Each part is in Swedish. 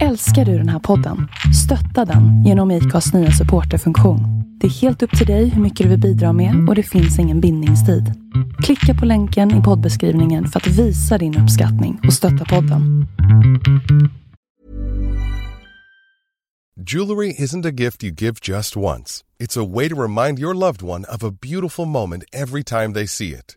Älskar du den här podden? Stötta den genom IKAs nya supporterfunktion. Det är helt upp till dig hur mycket du vill bidra med och det finns ingen bindningstid. Klicka på länken i poddbeskrivningen för att visa din uppskattning och stötta podden. Jewelry isn't a gift you give just once. It's a way to remind your loved one of a beautiful moment every time they see it.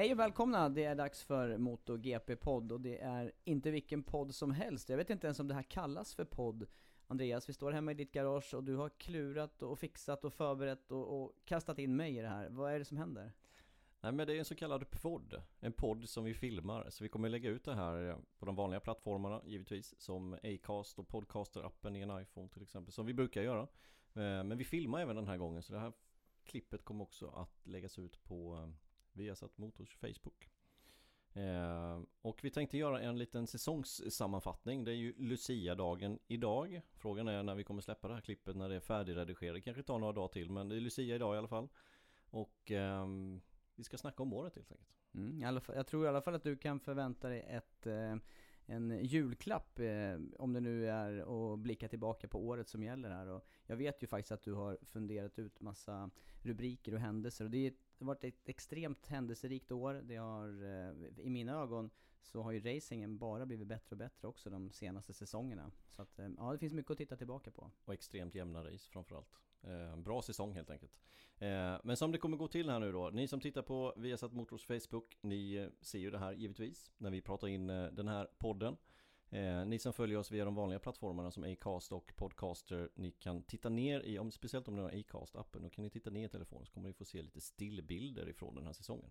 Hej och välkomna! Det är dags för MotoGP-podd och det är inte vilken podd som helst. Jag vet inte ens om det här kallas för podd. Andreas, vi står hemma i ditt garage och du har klurat och fixat och förberett och, och kastat in mig i det här. Vad är det som händer? Nej men det är en så kallad podd, en podd som vi filmar. Så vi kommer lägga ut det här på de vanliga plattformarna givetvis. Som Acast och Podcaster-appen i en iPhone till exempel. Som vi brukar göra. Eh, men vi filmar även den här gången så det här klippet kommer också att läggas ut på eh, Viasat Motors Facebook. Eh, och vi tänkte göra en liten säsongssammanfattning. Det är ju Lucia-dagen idag. Frågan är när vi kommer släppa det här klippet när det är färdigredigerat. Det kanske tar några dagar till men det är Lucia idag i alla fall. Och eh, vi ska snacka om året helt enkelt. Mm, i alla fall, jag tror i alla fall att du kan förvänta dig ett, eh, en julklapp, eh, om det nu är att blicka tillbaka på året som gäller här. Och jag vet ju faktiskt att du har funderat ut massa rubriker och händelser och det, är, det har varit ett extremt händelserikt år. Det har, eh, i mina ögon, så har ju racingen bara blivit bättre och bättre också de senaste säsongerna. Så att, eh, ja det finns mycket att titta tillbaka på. Och extremt jämna race framförallt. Eh, bra säsong helt enkelt. Eh, men som det kommer gå till här nu då. Ni som tittar på Viasat Motors Facebook, ni ser ju det här givetvis när vi pratar in eh, den här podden. Eh, ni som följer oss via de vanliga plattformarna som Acast och Podcaster, ni kan titta ner i, om, speciellt om ni har Acast-appen, då kan ni titta ner i telefonen så kommer ni få se lite stillbilder ifrån den här säsongen.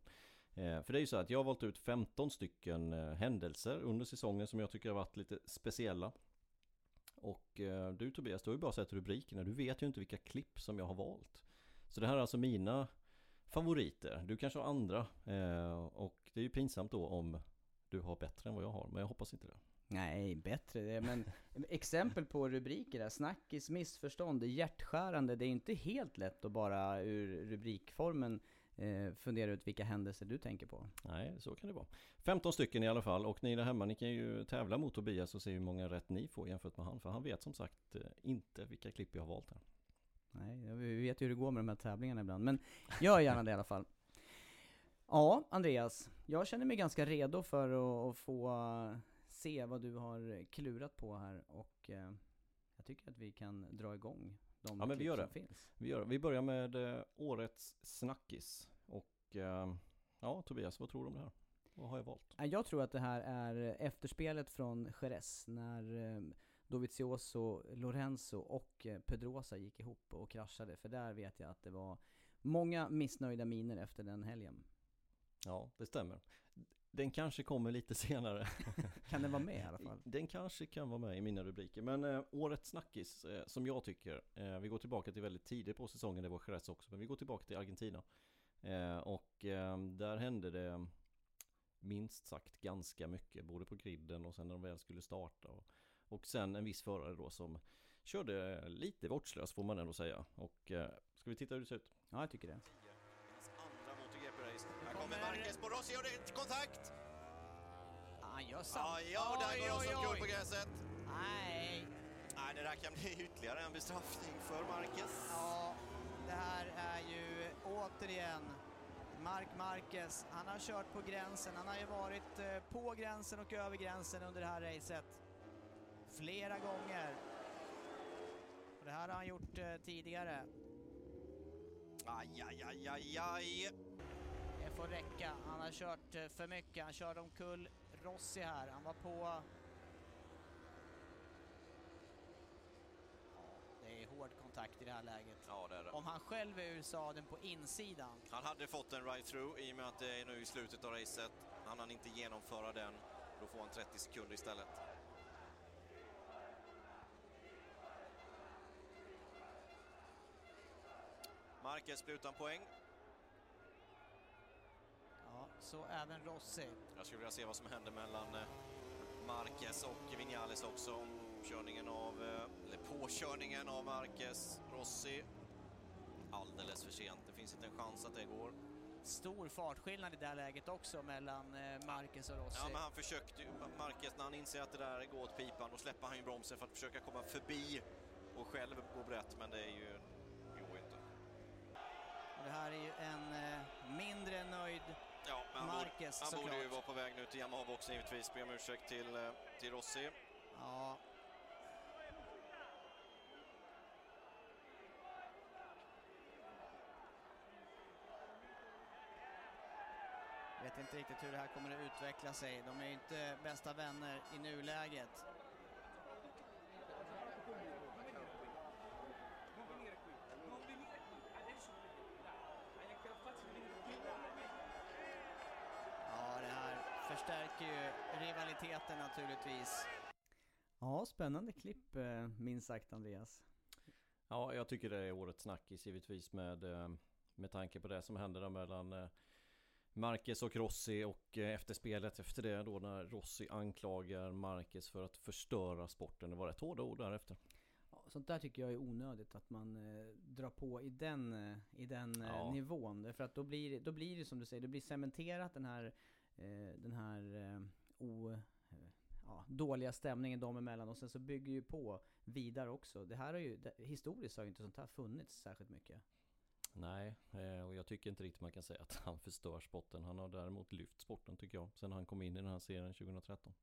Eh, för det är ju så att jag har valt ut 15 stycken eh, händelser under säsongen som jag tycker har varit lite speciella. Och eh, du Tobias, du har ju bara sett rubrikerna, du vet ju inte vilka klipp som jag har valt. Så det här är alltså mina favoriter, du kanske har andra. Eh, och det är ju pinsamt då om du har bättre än vad jag har, men jag hoppas inte det. Nej, bättre det, men exempel på rubriker där, snackis, missförstånd, hjärtskärande, det är inte helt lätt att bara ur rubrikformen eh, fundera ut vilka händelser du tänker på. Nej, så kan det vara. 15 stycken i alla fall och ni där hemma, ni kan ju tävla mot Tobias och se hur många rätt ni får jämfört med han. För han vet som sagt eh, inte vilka klipp jag har valt här. Nej, jag vet ju hur det går med de här tävlingarna ibland, men gör gärna det i alla fall. Ja, Andreas, jag känner mig ganska redo för att, att få se vad du har klurat på här och eh, jag tycker att vi kan dra igång de Ja, men vi gör som det. finns. Vi, gör, vi börjar med eh, årets snackis. Och eh, ja, Tobias, vad tror du om det här? Vad har jag valt? Ja, Jag tror att det här är efterspelet från Jerez när eh, Dovizioso, Lorenzo och eh, Pedrosa gick ihop och kraschade. För där vet jag att det var många missnöjda miner efter den helgen. Ja, det stämmer. Den kanske kommer lite senare. Kan den vara med i alla fall? Den kanske kan vara med i mina rubriker. Men eh, årets snackis, eh, som jag tycker, eh, vi går tillbaka till väldigt tidigt på säsongen, det var Jerez också, men vi går tillbaka till Argentina. Eh, och eh, där hände det minst sagt ganska mycket, både på griden och sen när de väl skulle starta. Och, och sen en viss förare då som körde lite vårdslöst får man ändå säga. Och eh, ska vi titta hur det ser ut? Ja, jag tycker det. Hans andra MotoGP-race. Här kommer Marquez på Rossi och det kontakt! Han gör samma. Ja, och där går Rossi omkull på gräset. Nej, Nej, det där kan bli ytterligare en bestraffning för Marquez. Ja, det här är ju återigen Mark Marquez. Han har kört på gränsen. Han har ju varit eh, på gränsen och över gränsen under det här racet. Flera gånger. Och det här har han gjort eh, tidigare. Aj, aj, aj, aj, aj. Får räcka. Han har kört eh, för mycket. Han körde omkull Rossi här. Han var på... Ja, Det är hård kontakt i det här läget. Ja, det det. Om han själv är ur sadeln på insidan Han hade fått en right-through i och med att det är nu i slutet av racet. Han hann inte genomföra den. Då får han 30 sekunder istället. Marquez blir utan poäng. Så även Rossi. Jag skulle vilja se vad som händer mellan eh, Marquez och Vinales också. Körningen av, eh, eller påkörningen av Marquez, Rossi. Alldeles för sent. Det finns inte en chans att det går. Stor fartskillnad i det här läget också mellan eh, Marquez och Rossi. Ja, men han försökte ju, Marquez, när han inser att det där går åt pipan, då släpper han ju bromsen för att försöka komma förbi och själv gå brett, men det är ju, det går inte. Och det här är ju en mindre nöjd Ja, men han, Marquez, borde, han borde ju vara på väg nu till Yamaha-boxen givetvis. Be om ursäkt till, eh, till Rossi. Ja. Vet inte riktigt hur det här kommer att utveckla sig. De är ju inte bästa vänner i nuläget. Ja, det här förstärker ju rivaliteten naturligtvis. Ja, spännande klipp eh, minst sagt Andreas. Ja, jag tycker det är årets snackis givetvis med, eh, med tanke på det som hände där mellan eh, Marquez och Rossi och eh, efterspelet efter det då när Rossi anklagar Marquez för att förstöra sporten. Det var rätt hårda ord därefter. Ja, sånt där tycker jag är onödigt att man eh, drar på i den, i den eh, Ja. nivån. Därför att då blir, det- då blir det som du säger, det blir cementerat den här, eh, den här eh, o, ja, dåliga stämningen dem emellan och sen så bygger ju på vidare också. Det här har ju, det, historiskt har ju inte sånt här funnits särskilt mycket. Nej, eh, och jag tycker inte riktigt man kan säga att han förstör sporten. Han har däremot lyft sporten tycker jag. Sen han kom in i den här serien 2013.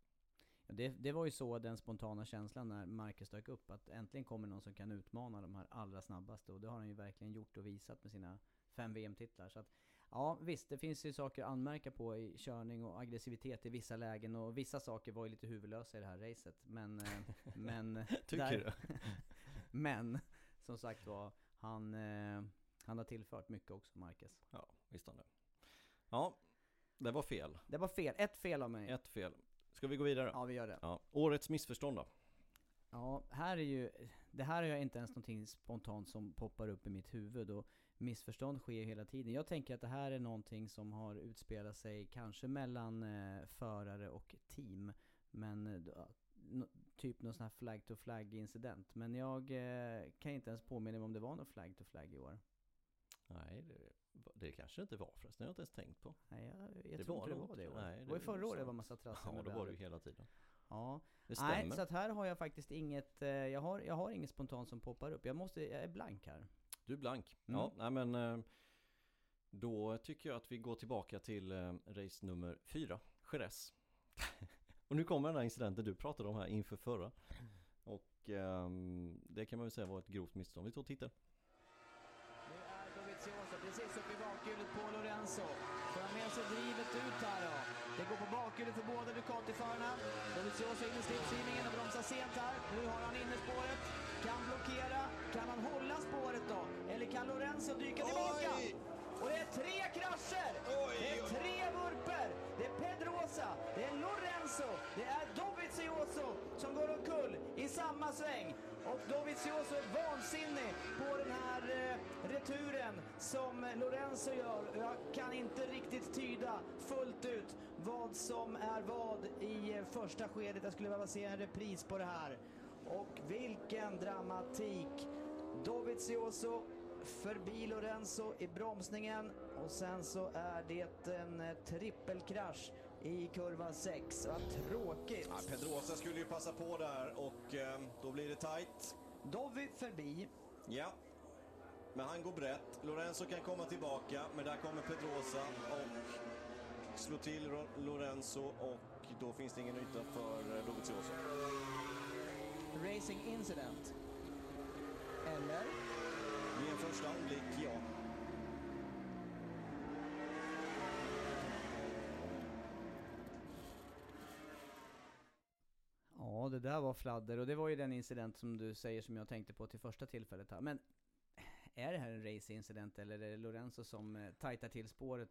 Ja, Det, det var ju så den spontana känslan när Marcus dök upp, att äntligen kommer någon som kan utmana de här allra snabbaste. Och det har han ju verkligen gjort och visat med sina fem VM-titlar. Så att, ja visst, det finns ju saker att anmärka på i körning och aggressivitet i vissa lägen. Och vissa saker var ju lite huvudlösa i det här racet. Men... eh, men Tycker du? Men, som sagt var, han, eh, han har tillfört mycket också, Marcus. Ja, visst han det. Ja, det var fel. Det var fel, ett fel av mig. Ett fel. Ska vi gå vidare? Ja, vi gör det. Ja. Årets missförstånd då? Ja, här är ju, det här är ju inte ens någonting spontant som poppar upp i mitt huvud och missförstånd sker hela tiden. Jag tänker att det här är någonting som har utspelat sig kanske mellan eh, förare och team. Men eh, nå- typ någon sån här flag to flag incident. Men jag eh, kan inte ens påminna mig om det var någon flag to flag i år. Nej, det, det kanske inte var förresten. Det har jag inte ens tänkt på. Nej, jag, jag Det tror inte det var det i år. Nej, det det var ju förra året det var massa trassel Ja, då var det ju hela tiden. Ja, Det stämmer. Nej, så att här har jag faktiskt inget, eh, jag har, jag har inget spontant som poppar upp. Jag måste, jag är blank här. Du är blank. Mm. Ja, nej men eh, då tycker jag att vi går tillbaka till eh, race nummer fyra, Jerez. och nu kommer den här incidenten du pratade om här inför förra. Och ehm, det kan man väl säga var ett grovt misstag. Vi tar och tittar. Nu är Dovizioso precis uppe i bakhjulet på Lorenzo. Får han med sig drivet ut här då? Det går på bakhjulet för båda Ducati-förarna. Dovizioso in i slipstreamingen och bromsar sent här. Nu har han innerspåret. Kan blockera. Kan han hålla spåret då? Eller kan Lorenzo dyka tillbaka? Oj! Och det är tre krascher! Oj, det är oj. tre vurper! Det är Pedrosa, det är Lorenzo, det är Dovizioso som går omkull i samma sväng. Och Dovizioso är vansinnig på den här eh, returen som Lorenzo gör. Jag kan inte riktigt tyda fullt ut vad som är vad i eh, första skedet. Jag skulle behöva se en repris på det här. Och vilken dramatik! Dovizioso förbi Lorenzo i bromsningen och sen så är det en eh, trippelkrasch i kurva 6. Vad tråkigt! Ja, Pedrosa skulle ju passa på där och eh, då blir det tight. Dovi förbi. Ja. Men han går brett. Lorenzo kan komma tillbaka, men där kommer Pedrosa och slår till Lorenzo och då finns det ingen yta för eh, Dovizioso. Racing incident. Eller? En första anblick, ja. Ja, det där var fladder och det var ju den incident som du säger som jag tänkte på till första tillfället här. Men är det här en race-incident eller är det Lorenzo som eh, tajtar till spåret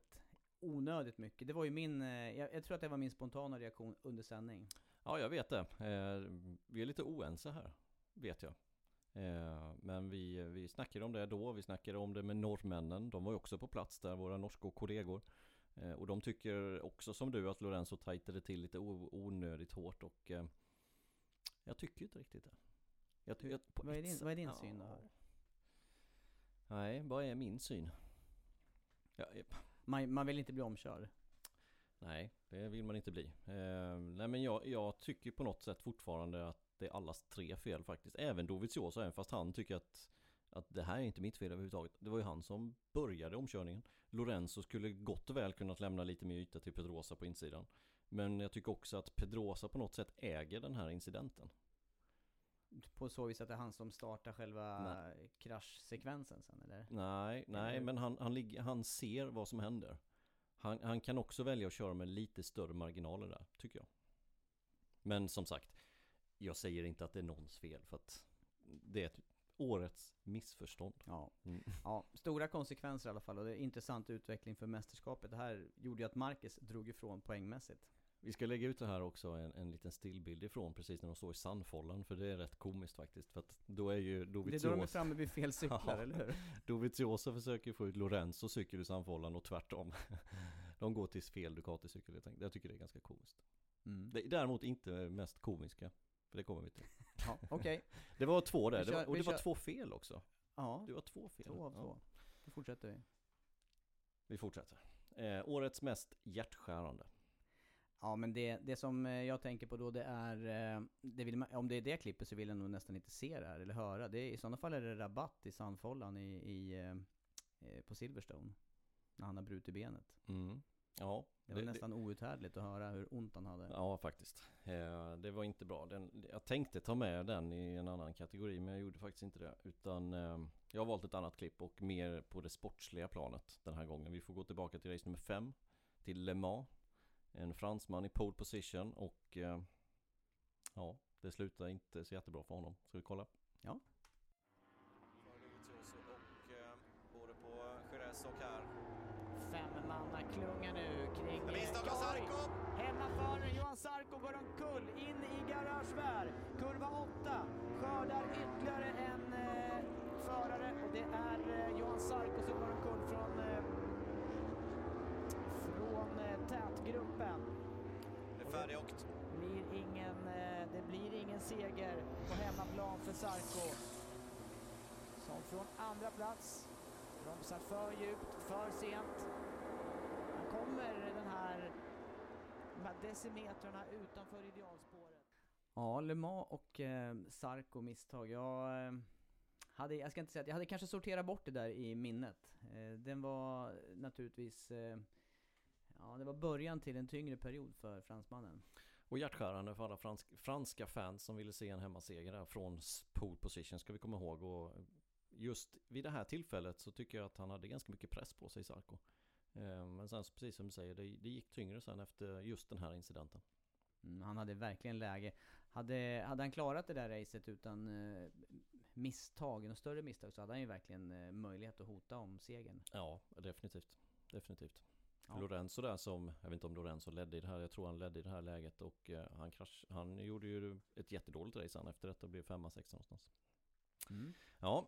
onödigt mycket? Det var ju min, eh, jag, jag tror att det var min spontana reaktion under sändning. Ja, jag vet det. Eh, vi är lite oense här, vet jag. Eh, men vi, vi snackade om det då, vi snackade om det med norrmännen. De var ju också på plats där, våra norska kollegor. Eh, och de tycker också som du att Lorenzo tajtade till lite onödigt hårt och eh, jag tycker inte riktigt det. Jag, jag, Vad är din- vad är din syn då här? Nej, vad är min syn? Ja, Man, man vill inte bli omkörd. Nej, det vill man inte bli. Eh, nej men jag, jag tycker på något sätt fortfarande att det är allas tre fel faktiskt. Även Dovizioso, även fast han tycker att, att det här är inte mitt fel överhuvudtaget. Det var ju han som började omkörningen. Lorenzo skulle gott och väl kunnat lämna lite mer yta till Pedrosa på insidan. Men jag tycker också att Pedrosa på något sätt äger den här incidenten. På så vis att det är han som startar själva kraschsekvensen sen eller? Nej, nej men han, han, ligger, han ser vad som händer. Han, han kan också välja att köra med lite större marginaler där, tycker jag. Men som sagt, jag säger inte att det är någons fel för att det är ett årets missförstånd. Ja. Mm. ja, stora konsekvenser i alla fall och det är intressant utveckling för mästerskapet. Det här gjorde ju att Marcus drog ifrån poängmässigt. Vi ska lägga ut det här också, en, en liten stillbild ifrån precis när de står i sandfållan för det är rätt komiskt faktiskt. För att då är ju Det är då de är Dovizioso, framme vid fel cyklar, Ja. eller hur? Dovizioso försöker få ut Lorenzo cykel ur sandfållan och tvärtom. De går till fel Ducati-cykel helt enkelt. Jag tycker det är ganska komiskt. Mm. Det är däremot inte mest komiska. För det kommer vi till. Ja, okej. Det var två där, Vi det kör- var, och det var kör- två fel också. Ja, Det var två fel. två av Ja. två. Då fortsätter vi. Vi fortsätter. Eh, årets mest hjärtskärande. Ja men det, det som eh, jag tänker på då det är, eh, det vill man, om det är det klippet så vill jag nog nästan inte se det här eller höra. Det är, I sådana fall är det rabatt i sandfållan i, i, eh, på Silverstone. När han har brutit benet. Mm. Ja, Det var nästan outhärdligt att höra hur ont han hade. Ja, faktiskt. Eh, det var inte bra. Den, jag tänkte ta med den i en annan kategori, men jag gjorde faktiskt inte det. Utan eh, jag har valt ett annat klipp och mer på det sportsliga planet den här gången. Vi får gå tillbaka till race nummer fem, till Le Mans. En fransman i pole position och eh, ja, det slutar inte så jättebra för honom. Ska vi kolla? Ja. För Dovizioso och eh, både på Jerez och här. Femmannaklunga nu kring... Men misstag av Oj! Sarko! Hemmaföraren Johan Sarko går omkull in i Garagebär. Kurva 8 skördar ytterligare en eh, förare och det är eh, Johan Sarko som går omkull från, eh, från eh, tätgruppen. Det är färdigåkt. Blir ingen, eh, det blir ingen seger på hemmaplan för Sarko. Som från andra plats bromsar för djupt, för sent. Han kommer den här, de här decimetrarna utanför idealspåret. Ja, Le Mans och eh, Sarko misstag. Jag, eh, hade, jag ska inte säga att jag hade kanske sorterat bort det där i minnet. Eh, den var naturligtvis, eh, ja det var början till en tyngre period för fransmannen. Och hjärtskärande för alla fransk, franska fans som ville se en hemmaseger där från pole position ska vi komma ihåg. Och just vid det här tillfället så tycker jag att han hade ganska mycket press på sig Sarko. Eh, Men sen precis som du säger, det, det gick tyngre sen efter just den här incidenten. Mm, han hade verkligen läge. Hade, hade han klarat det där racet utan eh, misstag, och större misstag, så hade han ju verkligen eh, möjlighet att hota om segern. Ja, definitivt. Definitivt. Ja. Lorenzo där som, jag vet inte om Lorenzo ledde i det här, jag tror han ledde i det här läget och eh, han krasch, han gjorde ju ett jättedåligt race han efter detta blev femma, sexa någonstans. Mm. Ja.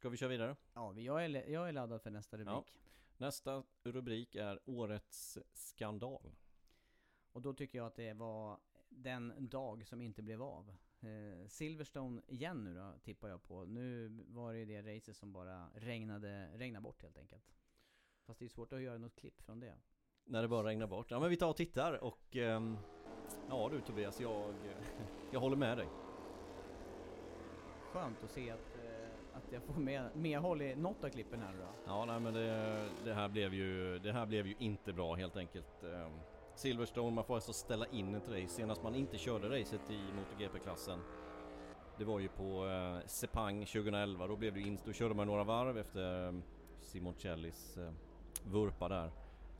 Ska vi köra vidare? Ja, jag är, jag är laddad för nästa rubrik. Nästa rubrik är Årets skandal. Och då tycker jag att det var den dag som inte blev av. Eh, Silverstone igen nu då, tippar jag på. Nu var det ju det racet som bara regnade, regnade bort helt enkelt. Fast det är svårt att göra något klipp från det. När det bara regnar bort. Ja men vi tar och tittar och ehm, Ja du Tobias, jag, jag håller med dig. Skönt att se att, att jag får med, medhåll i något av klippen här då. Ja nej men det, det, här blev ju, det här blev ju inte bra helt enkelt. Ehm, Silverstone, man får alltså ställa in ett race. Senast man inte körde racet i MotoGP-klassen Det var ju på eh, Sepang 2011. Då blev det in, då körde man några varv efter eh, Simoncellis eh, vurpa där.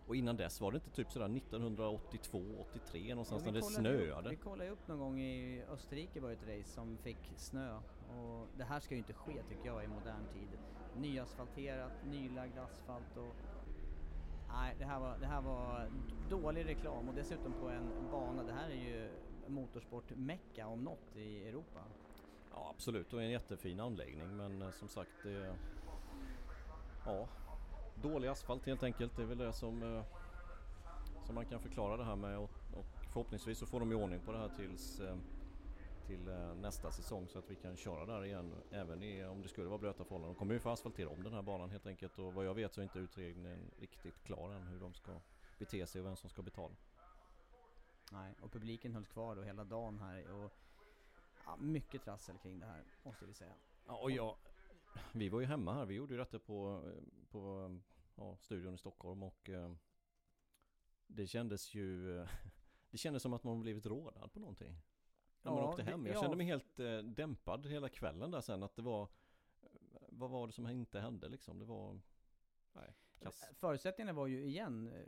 Och innan dess var det inte typ sådär 1982, 83 någonstans Ja, när det snöade. Upp, vi kollade upp någon gång i Österrike var det ett race som fick snö. Och det här ska ju inte ske tycker jag i modern tid. Nyasfalterat, nylagd asfalt och... Nej, det här var, det här var dålig reklam och dessutom på en bana. Det här är ju motorsport-mecka om något i Europa. Ja absolut, och en jättefin anläggning men eh, som sagt det... Ja, dålig asfalt helt enkelt. Det är väl det som, eh, som man kan förklara det här med och, och förhoppningsvis så får de i ordning på det här tills eh, till eh, nästa säsong så att vi kan köra där igen även i, om det skulle vara blöta förhållanden. De kommer ju få asfaltera om den här banan helt enkelt och vad jag vet så är inte utredningen riktigt klar än hur de ska bete sig och vem som ska betala. Nej, och publiken hölls kvar då hela dagen här och ja, mycket trassel kring det här måste vi säga. Ja, och jag, vi var ju hemma här. Vi gjorde ju detta på, på ja, studion i Stockholm och eh, det kändes ju Det kändes som att man blivit rådad på någonting. När man Ja, åkte hem. Jag ja. kände mig helt eh, dämpad hela kvällen där sen. Att det var Vad var det som inte hände liksom? Det var Nej, kass. Förutsättningarna var ju igen eh,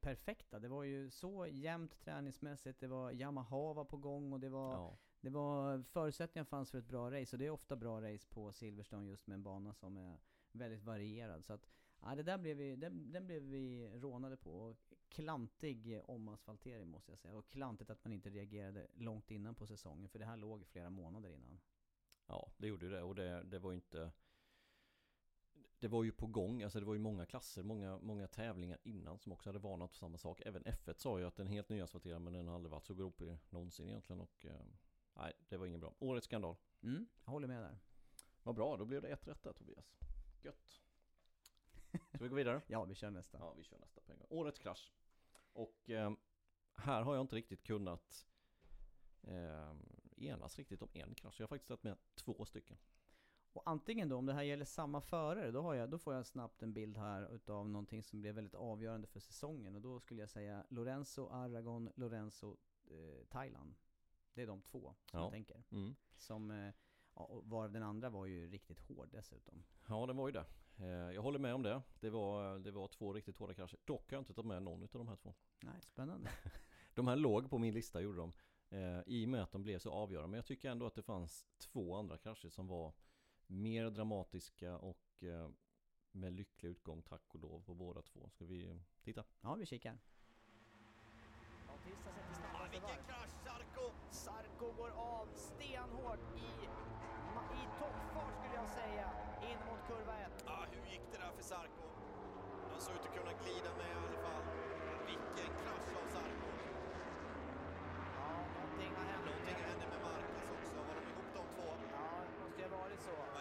perfekta. Det var ju så jämnt träningsmässigt, det var Yamaha var på gång och det var, Ja. det var förutsättningar fanns för ett bra race. Och det är ofta bra race på Silverstone just med en bana som är väldigt varierad. Så att, ja, det där blev vi, den, den blev vi rånade på. Klantig omasfaltering måste jag säga. Och klantigt att man inte reagerade långt innan på säsongen. För det här låg flera månader innan. Ja, det gjorde ju det och det, det var ju inte Det var ju på gång, alltså det var ju många klasser, många, många tävlingar innan som också hade varnat för samma sak. Även F1 sa ju att den helt nyasfalterad men den har aldrig varit så gropig någonsin egentligen och eh, Nej, det var ingen bra. Årets skandal. Mm, jag håller med där. Vad bra, då blev det ett rätt där Tobias. Gött. Ska vi gå vidare? Ja, vi kör nästa. Ja, vi kör nästa på en gång. Årets krasch. Och eh, här har jag inte riktigt kunnat eh, enas riktigt om en krasch. Jag har faktiskt tagit med två stycken. Och antingen då, om det här gäller samma förare, då, har jag, då får jag snabbt en bild här utav någonting som blev väldigt avgörande för säsongen. Och då skulle jag säga Lorenzo Aragon, Lorenzo eh, Thailand. Det är de två som Ja. jag tänker. Mm. Som, eh, ja, och var den andra var ju riktigt hård dessutom. Ja, det var ju det. Eh, jag håller med om det. Det var, det var två riktigt hårda krascher. Dock har jag inte tagit med någon av de här två. Nej, spännande. De här låg på min lista gjorde de. Eh, I och med att de blev så avgörande. Men jag tycker ändå att det fanns två andra krascher som var mer dramatiska och eh, med lycklig utgång tack och lov på båda två. Ska vi titta? Ja, vi kikar. Bautista sätter snabbaste Vilken krasch, Sarko! Sarko går av stenhårt i jag säga, in mot kurva 1. Ah, hur gick det där för Sarko? Han såg ut att kunna glida med i alla fall. Vilken krasch av Sarko! Ja, någonting har hänt. Någonting hände med Marquez också. Var de ihop de två? Ja, det måste ju ha varit så.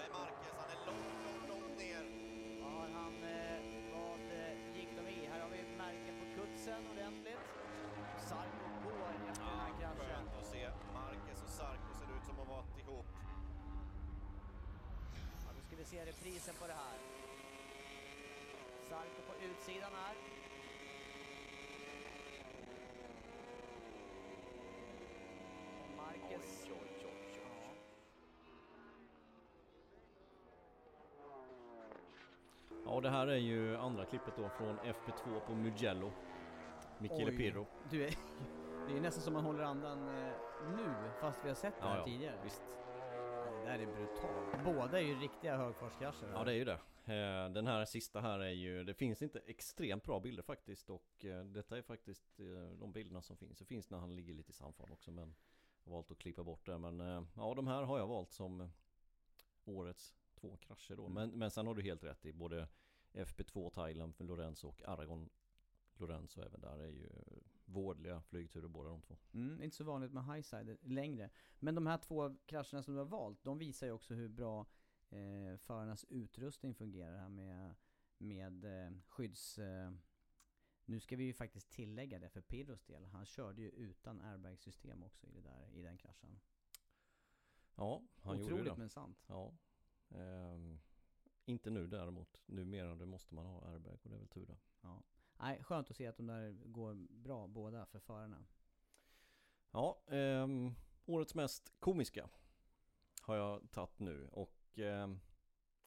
Se reprisen på det här. Sarko på utsidan här. Marquez. Oj, oj, oj, oj. Ja. Det här är ju andra klippet då från FP2 på Mugello. Michele Oj. Pirro. Du är, det är nästan som man håller andan eh, nu, fast vi har sett det här Ja, ja, tidigare. visst. Där är brutalt. Båda är ju riktiga högfartskrascher. Ja, det är ju det. Eh, Den här sista här är ju, det finns inte extremt bra bilder faktiskt och eh, detta är faktiskt eh, de bilderna som finns. Det finns när han ligger lite i sandfart också men jag har valt att klippa bort det. Men ja, de här har jag valt som årets två krascher då. Mm. Men, men sen har du helt rätt i både FP2 Thailand för Lorenzo och Aragon Lorenzo även där är ju vårdliga flygturer båda de två. Mm, inte så vanligt med highside längre. Men de här två krascherna som du har valt, de visar ju också hur bra eh, förarnas utrustning fungerar här med, med eh, skydds... Eh, nu ska vi ju faktiskt tillägga det för Pirros del. Han körde ju utan airbag-system också i, det där, i den kraschen. Ja, han gjorde Otroligt det. men sant. Ja. Ehm, inte nu däremot. Numera det måste man ha airbag och det är väl tur det. Ja. Nej, skönt att se att de där går bra båda för förarna. Ja, ehm, årets mest komiska har jag tagit nu och ehm,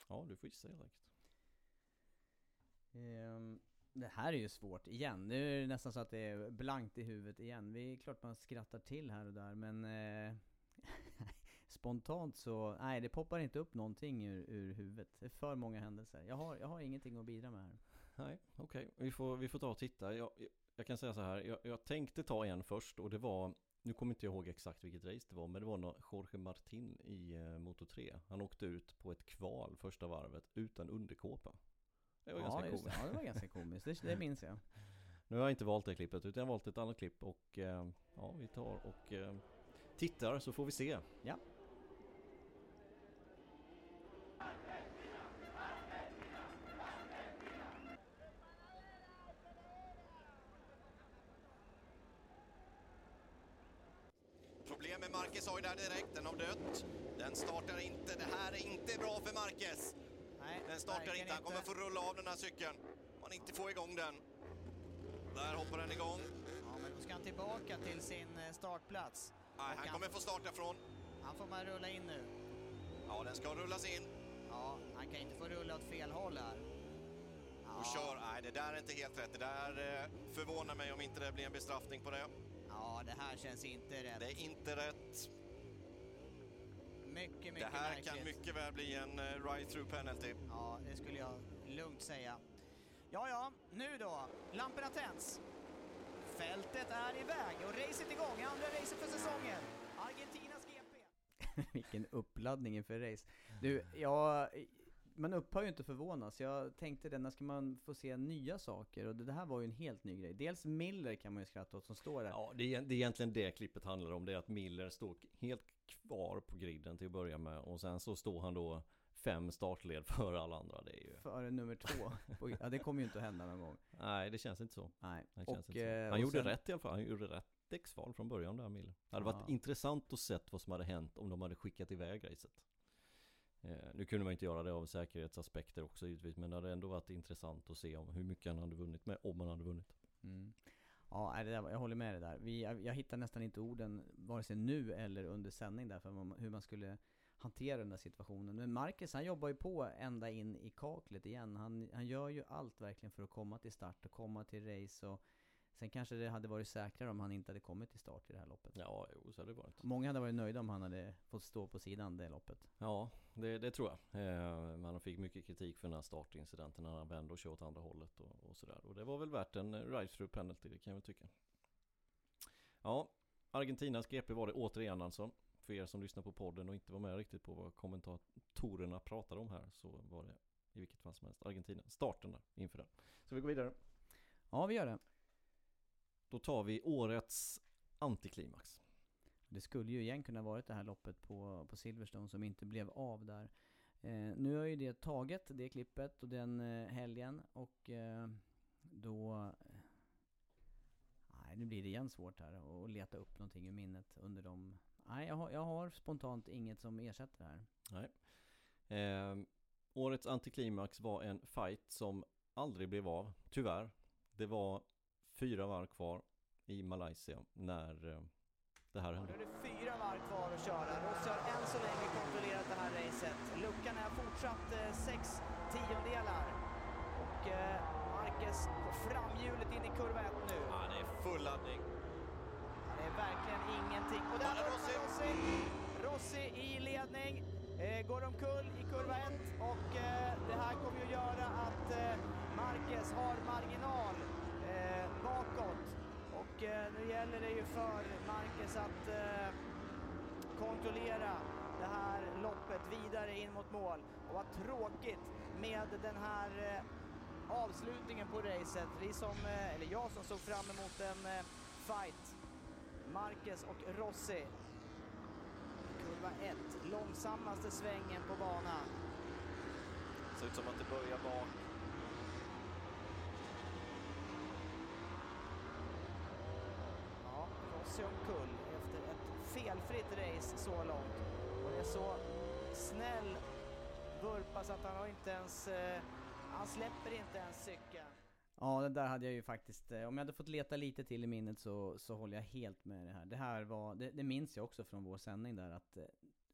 ja, du får gissa helt enkelt. Ehm, det här är ju svårt igen. Nu är det nästan så att det är blankt i huvudet igen. Det är klart man skrattar till här och där men eh, spontant så, nej det poppar inte upp någonting ur, ur huvudet. Det är för många händelser. Jag har, jag har ingenting att bidra med här. Nej, okej. Vi, får, vi får ta och titta. Jag, jag, kan säga så här. Jag, jag tänkte ta en först och det var nu kommer inte jag ihåg exakt vilket race det var, men det var någon Jorge Martin i eh, Moto 3. Han åkte ut på ett kval första varvet utan underkåpa. Det var ganska just komiskt. det. Ja, det var ganska komiskt. Det, det minns jag. Nu har jag inte valt det klippet, utan jag har valt ett annat klipp och eh, ja, vi tar och eh, tittar så får vi se. Ja. Problem med Marquez där direkt, den har dött. Den startar inte, det här är inte bra för Marquez. Nej, Den startar inte, han kommer få rulla av den här cykeln. Om han inte får igång den. Där hoppar den igång. Ja, men då ska han tillbaka till sin eh, startplats. Nej, Och han kommer få starta från. Han får man rulla in nu. Ja, den ska rullas in. Ja, han kan inte få rulla åt fel håll här. Ja, Och kör. Nej, det där är inte helt rätt. Det där eh, förvånar mig om inte det blir en bestraffning på det. Ja, det här känns inte rätt. Det är inte rätt. Mycket, Det mycket här märkligt. kan mycket väl bli en eh, ride-through penalty. Ja, det skulle jag lugnt säga. Ja, ja, nu då. Lamporna tänds. Fältet är iväg och racet igång. Andra racet för säsongen. Argentinas GP. Vilken uppladdning inför race. Du, jag, man upphör ju inte förvånas. Jag tänkte det, när ska man få se nya saker? Och det här var ju en helt ny grej. Dels Miller kan man ju skratta åt som står där. Ja, det är, det är egentligen det klippet handlar om. Det är att Miller står helt kvar på griden till att börja med. Och sen så står han då fem startled före alla andra. Det är ju... Före nummer två. Och- Ja, det kommer ju inte att hända någon gång. Nej, det känns inte så. Nej. Det känns inte eh, så. Han och gjorde sen- rätt i alla fall. Han gjorde rätt däcksval från början där Miller. Det hade varit Ja. intressant att se vad som hade hänt om de hade skickat iväg racet. Eh, nu kunde man inte göra det av säkerhetsaspekter också givetvis. Men det hade ändå varit intressant att se om hur mycket han hade vunnit med, om han hade vunnit. Mm. Ja, det där, jag håller med dig där. Vi, jag, jag hittar nästan inte orden vare sig nu eller under sändning där för hur man skulle hantera den där situationen. Men Marcus han jobbar ju på ända in i kaklet igen. Han, han gör ju allt verkligen för att komma till start och komma till race och sen kanske det hade varit säkrare om han inte hade kommit till start i det här loppet. Ja, jo, så hade det varit. Många hade varit nöjda om han hade fått stå på sidan det loppet. Ja, det, det tror jag. Eh, man fick mycket kritik för den här startincidenten när han vände och körde åt andra hållet och, och sådär. Och det var väl värt en ride-through penalty, det kan jag väl tycka. Ja, Argentinas GP var det återigen alltså. För er som lyssnar på podden och inte var med riktigt på vad kommentatorerna pratade om här så var det i vilket fall som helst Argentina. Starten där inför den. Så vi går vidare. Ja, vi gör det. Då tar vi årets antiklimax. Det skulle ju igen kunna varit det här loppet på, på Silverstone som inte blev av där. Eh, nu har ju det taget, det klippet och den eh, helgen och eh, då... eh, Nej, nu blir det igen svårt här att leta upp någonting i minnet under de... Nej, jag har, jag har spontant inget som ersätter det här. Nej. Eh, årets antiklimax var en fight som aldrig blev av, tyvärr. Det var fyra varv kvar i Malaysia när eh, det här Nu hände. är det fyra varv kvar att köra. Rossi har än så länge kontrollerat det här racet. Luckan är fortsatt eh, sex tiondelar. Och eh, Marquez på framhjulet in i kurva 1 nu. Ja, det är full laddning. Ja, det är verkligen ingenting. Och där var Rossi. Rossi. Rossi i ledning. Eh, går omkull i kurva 1 och eh, det här kommer ju att göra att Marquez har marginal bakåt. Och eh, nu gäller det ju för Marcus att eh, kontrollera det här loppet vidare in mot mål. Och vad tråkigt med den här eh, avslutningen på racet. Vi som, eh, eller jag som såg fram emot en eh, fight. Marcus och Rossi. Kurva 1, långsammaste svängen på banan. Ser ut som att det börjar bak. Rossi omkull efter ett felfritt race så långt. Och det är så snäll vurpa så att han har inte ens... Eh, han släpper inte ens cykeln. Ja, det där hade jag ju faktiskt, eh, om jag hade fått leta lite till i minnet så, så håller jag helt med det här. Det här var, det, det minns jag också från vår sändning där att eh,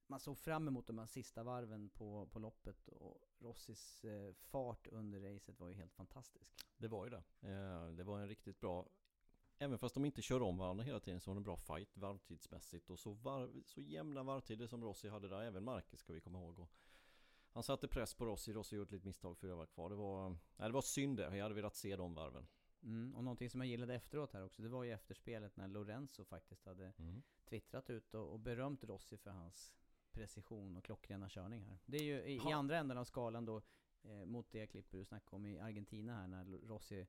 man såg fram emot de här sista varven på, på loppet och Rossis eh, fart under racet var ju helt fantastisk. Det var ju det. Eh, det var en riktigt bra Även fast de inte kör om varandra hela tiden så var det en bra fight varvtidsmässigt och så, varv, så jämna varvtider som Rossi hade där, även Marcus ska vi komma ihåg. Och han satte press på Rossi, Rossi gjorde ett litet misstag fyra varv kvar. Det var, nej, det var synd det, jag hade velat se de varven. Mm, och någonting som jag gillade efteråt här också, det var ju efterspelet när Lorenzo faktiskt hade Mm. twittrat ut och, och berömt Rossi för hans precision och klockrena körning här. Det är ju i, i andra änden av skalan då, eh, mot det klippet du snackade om i Argentina här när Rossi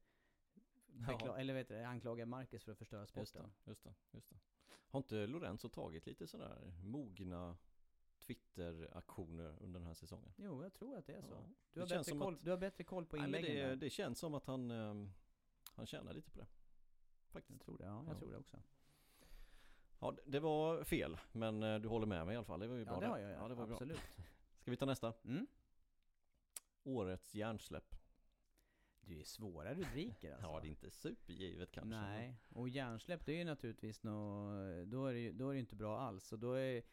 bekla- eller vet du, anklagar Marcus för att förstöra Just det, sporten. just det, just det. Har inte Lorenzo tagit lite sådär mogna Twitter-aktioner under den här säsongen? Jo, jag tror att det är så. Ja. Du, har Det bättre koll, att- du har bättre koll på Nej, men inläggen det, där. det känns som att han, ehm, han tjänar lite på det. Jag Faktiskt. tror det, ja, jag Ja. tror det också. Ja, det- det var fel, men eh, du håller med mig i alla fall. Det var ju bra Ja, det har jag, ja, det var bra. absolut. Ska vi ta nästa? Mm. Årets hjärnsläpp. Det är svåra rubriker alltså. Ja, det är inte supergivet kanske. Nej, och hjärnsläpp det är ju naturligtvis nå, då är det då är det inte bra alls. Och då är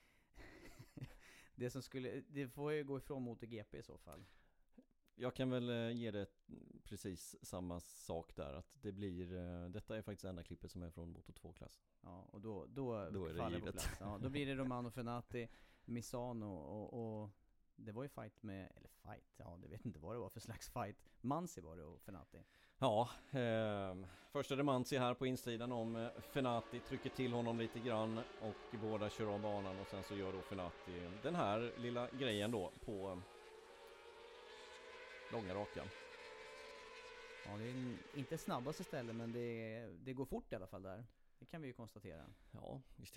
det som skulle, det får ju gå ifrån MotoGP i så fall. Jag kan väl eh, ge det precis samma sak där. Att det blir, eh, detta är faktiskt enda klippet som är från Moto 2-klass. Ja, och då, då, Då är det det givet. Ja, då blir det Romano Fenati, Misano och, och det var ju fight med, eller fight, ja det vet inte vad det var för slags fight. Mansi var det och Fenati. Ja, eh, först är det Mansi här på insidan om eh, Fenati trycker till honom lite grann och båda kör om banan och sen så gör då Fenati den här lilla grejen då på eh, långa rakan. Ja, det är inte snabbaste stället men det, det går fort i alla fall där. Det kan vi ju konstatera. Ja, visst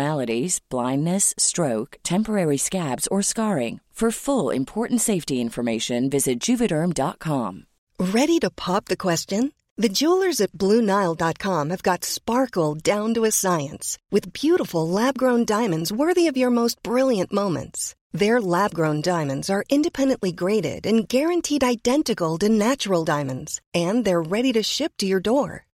blindness, stroke, temporary scabs, or scarring. For full important safety information, visit juvederm.com. Ready to pop the question? The jewelers at BlueNile.com have got sparkle down to a science with beautiful lab grown diamonds worthy of your most brilliant moments. Their lab grown diamonds are independently graded and guaranteed identical to natural diamonds, and they're ready to ship to your door.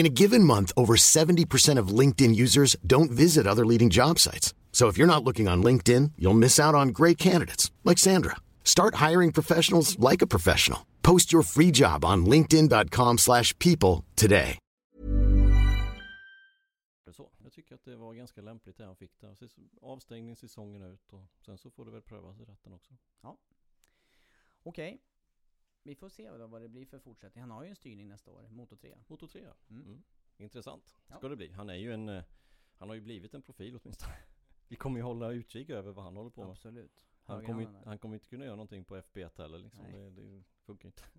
In a given month, over 70% of LinkedIn users don't visit other leading job sites. So if you're not looking on LinkedIn, you'll miss out on great candidates like Sandra. Start hiring professionals like a professional. Post your free job on linkedin.com/people slash people today. så. Jag tycker att det var ganska lämpligt det han fick där. Avstängning säsongen ut och sen så får det väl prövas i rätten också. Okej. Vi får se då vad det blir för fortsättning. Han har ju en styrning nästa år, Moto 3. Moto 3 Mm. mm. intressant ska det bli. Han är ju en, eh, han har ju blivit en profil åtminstone. Vi kommer ju hålla utkik över vad han håller på med. Absolut. Han kommer, ju, han kommer inte kunna göra någonting på FB1 heller liksom. Det, det funkar inte.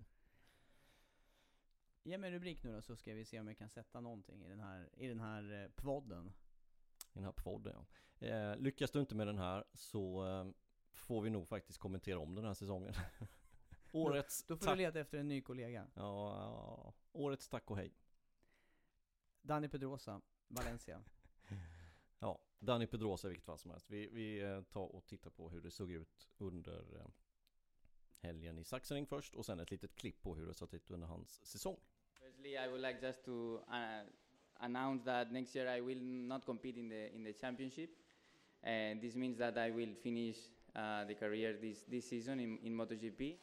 Ge mig en rubrik nu då så ska vi se om jag kan sätta någonting i den här, i den här eh, podden. I den här podden ja. Eh, lyckas du inte med den här så eh, får vi nog faktiskt kommentera om den här säsongen. Årets Då får tack. du leta efter en ny kollega. Ja, ja, årets tack och hej. Danny Pedrosa, Valencia. Ja, Danny Pedrosa i vilket fall som helst. Vi, vi eh, tar och tittar på hur det såg ut under eh, helgen i Sachsenring först och sen ett litet klipp på hur det såg ut under hans säsong. Firstly, I would like just to uh, announce that next year I will not compete in the in the championship, and this means that I will finish uh, the career this this season in, in MotoGP.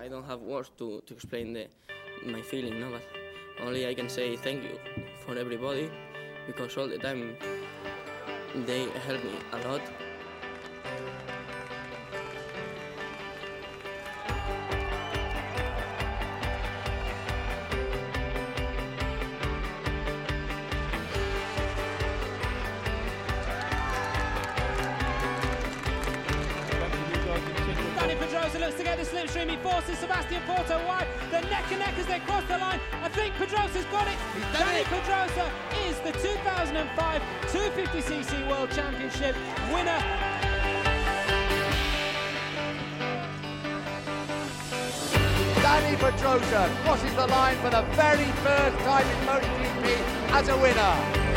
I don't have words to, to explain the, my feeling, no, but only I can say thank you for everybody because all the time they help me a lot. Looks to get the slipstream. He forces Sebastian Porto wide. They're neck and neck as they cross the line. I think Pedrosa's got it. Danny Pedrosa is the 2005 250cc World Championship winner. Danny Pedrosa crosses the line for the very first time in MotoGP as a winner.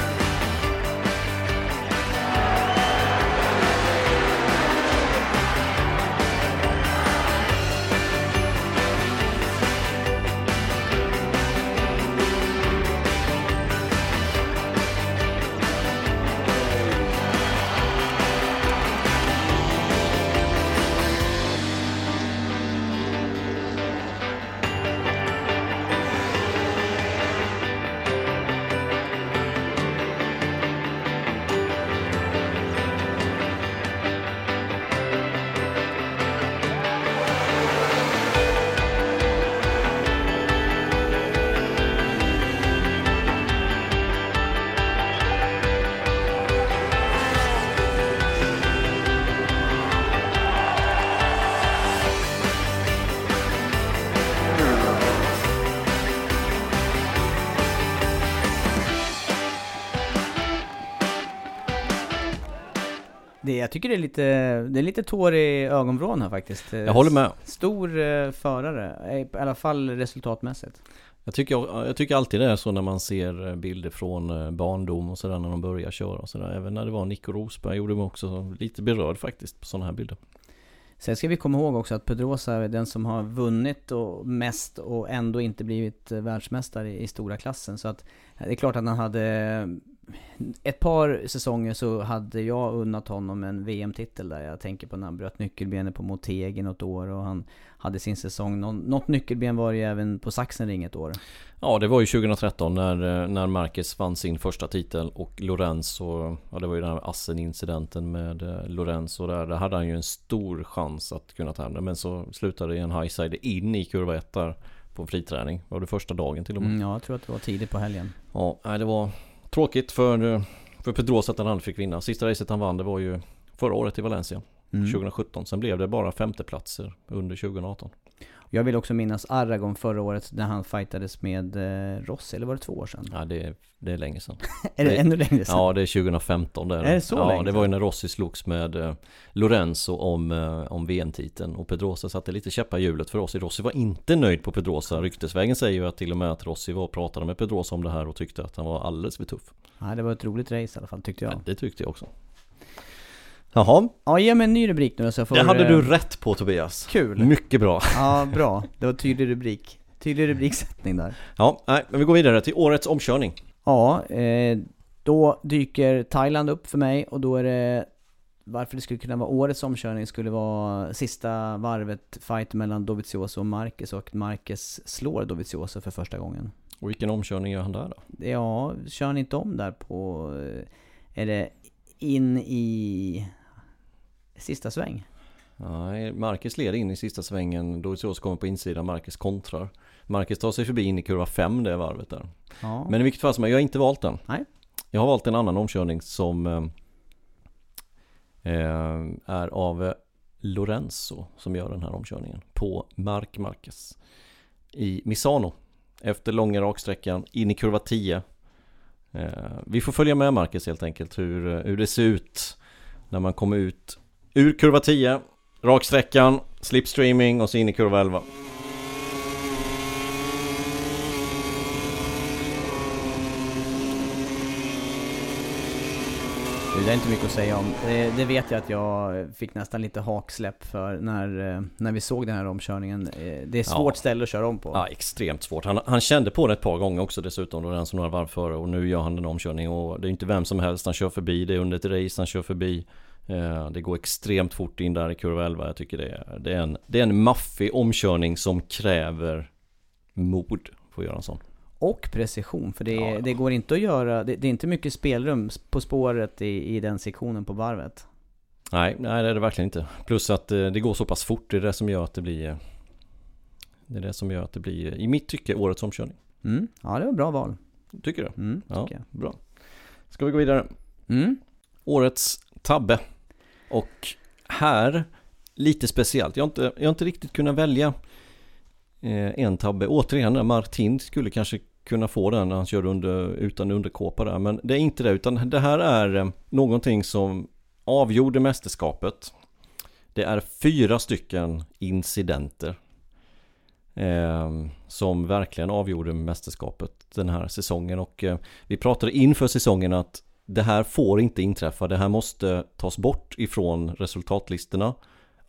Jag tycker det är lite, det är lite tår i ögonvrån här faktiskt. Jag håller med. Stor eh, förare, i alla fall resultatmässigt. Jag tycker, jag tycker alltid det är så när man ser bilder från eh, barndom och sådär när de börjar köra och sådär. Även när det var Nico Rosberg gjorde mig också lite berörd faktiskt på sådana här bilder. Sen ska vi komma ihåg också att Pedrosa är den som har vunnit och mest och ändå inte blivit eh, världsmästare i, i stora klassen. Så att det är klart att han hade... Ett par säsonger så hade jag unnat honom en VM-titel där. Jag tänker på när han bröt nyckelbenet på Motegi något år och han hade sin säsong. Nå, något nyckelben var det ju även på Sachsenring ett år. Ja, det var ju 2013 när, när Marquez vann sin första titel och Lorenzo, ja det var ju den här Assen-incidenten med eh, Lorenzo där. Där hade han ju en stor chans att kunna ta det. Men så slutade det i en highside in i kurva 1 där på friträning. Var det första dagen till och med? Mm, ja, jag tror att det var tidigt på helgen. Ja, det var tråkigt för, för Pedrosa att han aldrig fick vinna. Sista racet han vann det var ju förra året i Valencia. Mm. 2017. Sen blev det bara femteplatser under 2018. Jag vill också minnas Aragon förra året när han fightades med eh, Rossi, eller var det två år sedan? Ja det är, det är länge sedan. Är det ännu längre sedan? Ja det är 2015 det Är det så Ja länge det var ju när Rossi slogs med eh, Lorenzo om, eh, om VM-titeln och Pedrosa satte lite käppar i hjulet för Rossi. Rossi var inte nöjd på Pedrosa Ryktesvägen säger ju att till och med att Rossi var och pratade med Pedrosa om det här och tyckte att han var alldeles för tuff. Ja, det var ett roligt race i alla fall tyckte jag. Ja, det tyckte jag också Jaha, Ja, ge mig en ny rubrik nu så får... det hade eh, du rätt på Tobias Kul! Mycket bra Ja, bra. Det var tydlig rubrik. Tydlig rubriksättning där. Ja, nej, men vi går vidare till årets omkörning Ja, eh, då dyker Thailand upp för mig och då är det varför det skulle kunna vara årets omkörning skulle vara sista varvet fight mellan Dovizioso och Marquez och Marquez slår Dovizioso för första gången. Och vilken omkörning gör han där då? Ja, kör han inte om där på... eh, Är det in i sista sväng? Nej, Marcus leder in i sista svängen, Dovizioso kommer på insidan, Marcus kontrar Marcus tar sig förbi in i kurva 5 det varvet där Ja. Men i vilket fall som helst, jag har inte valt den Nej. Jag har valt en annan omkörning som eh, eh, är av Lorenzo som gör den här omkörningen på Mark Marquez i Misano efter långa raksträckan in i kurva 10 eh, Vi får följa med Marcus helt enkelt hur, eh, hur det ser ut när man kommer ut ur kurva 10 raksträckan, slipstreaming och så in i kurva 11 Det är inte mycket att säga om. Det, det vet jag att jag fick nästan lite haksläpp för när, eh, när vi såg den här omkörningen. Eh, Det är svårt Ja. ställe att köra om på. Ja, extremt svårt. Han, han kände på det ett par gånger också dessutom, Lorenzo några varv före och nu gör han en omkörning och det är inte vem som helst han kör förbi, det är under ett race han kör förbi. Eh, Det går extremt fort in där i kurva 11, jag tycker det är, det är, en, det är en maffig omkörning som kräver mod för att göra en sån. Och precision, för det, Ja, ja. det går inte att göra, det, det är inte mycket spelrum på spåret i, i den sektionen på varvet. Nej, nej det är det verkligen inte. Plus att eh, det går så pass fort, det är det som gör att det blir eh, Det är det som gör att det blir, i mitt tycke, årets omkörning. Mm. Ja, det var bra val. Tycker du? Mm, Ja, tycker jag. bra. Ska vi gå vidare? Mm. Årets tabbe. Och här, lite speciellt. Jag har inte, jag har inte riktigt kunnat välja eh, en tabbe. Återigen, Martin skulle kanske kunna få den när han körde under, utan underkåpa där. Men det är inte det, utan det här är eh, någonting som avgjorde mästerskapet. Det är fyra stycken incidenter eh, som verkligen avgjorde mästerskapet den här säsongen. Och eh, vi pratade inför säsongen att det här får inte inträffa. Det här måste tas bort ifrån resultatlistorna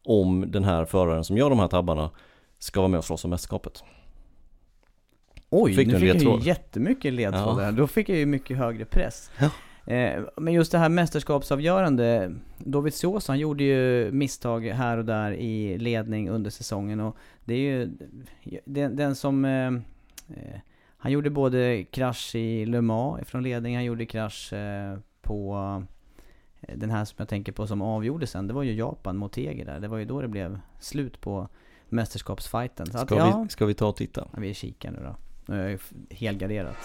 om den här föraren som gör de här tabbarna ska vara med och slåss om mästerskapet. Oj, Fick nu fick jag ju jättemycket ledtrådar. Ja. Då fick jag ju mycket högre press. Ja. Eh, men just det här mästerskapsavgörande, Dovizioso han gjorde ju misstag här och där i ledning under säsongen och det är ju den, den som eh, eh, Han gjorde både krasch i Le Mans från ledning, han gjorde krasch eh, på eh, den här som jag tänker på som avgjorde sen, det var ju Japan mot Eger där. Det var ju då det blev slut på mästerskapsfighten. Så att, Ska, ja, vi, ska vi ta och titta? Vi kikar nu då. Nu är jag ju helgarderat.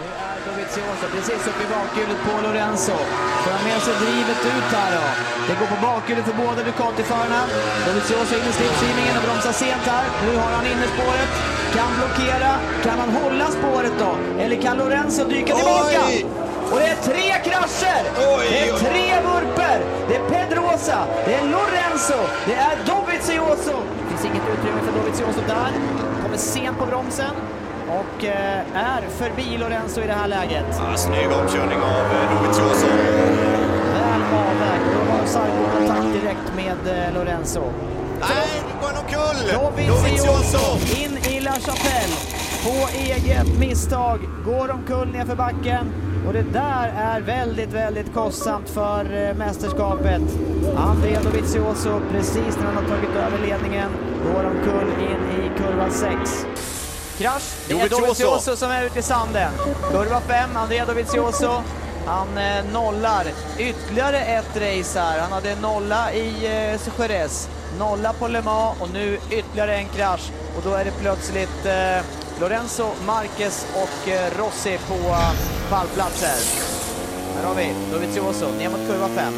Nu är Dovizioso precis upp i bakhjulet på Lorenzo. Får han med sig drivet ut här då? Det går på bakhjulet för båda Ducati-förarna. Dovizioso in i slipstreamingen och bromsar sent här. Nu har han innerspåret. Kan blockera. Kan han hålla spåret då? Eller kan Lorenzo dyka tillbaka? Och det är tre krascher! det är tre vurper! Det är Pedrosa, det är Lorenzo, det är Dovizioso! Det finns inget utrymme för Dovizioso där. Kommer sent på bromsen och eh, är förbi Lorenzo i det här läget. Ja, snygg omkörning av eh, Dovizioso. Väl avvägt. Då har Sarko kontakt direkt med eh, Lorenzo. Nej, nu går han omkull! Dovizioso i La Chapelle. På eget misstag går omkull nerför backen. Och det där är väldigt, väldigt kostsamt för eh, mästerskapet. André Dovizioso, precis när han har tagit över ledningen, går omkull in i kurva 6. Krasch, det är Dovizioso. Som är ute i sanden. Kurva 5, Andrea Dovizioso. Han eh, nollar ytterligare ett race här. Han hade nolla i eh, Jerez, nolla på Le Mans och nu ytterligare en krasch. Och då är det plötsligt eh, Lorenzo, Marquez och eh, Rossi på eh, pallplatser. Här har vi Dovizioso ner mot kurva 5.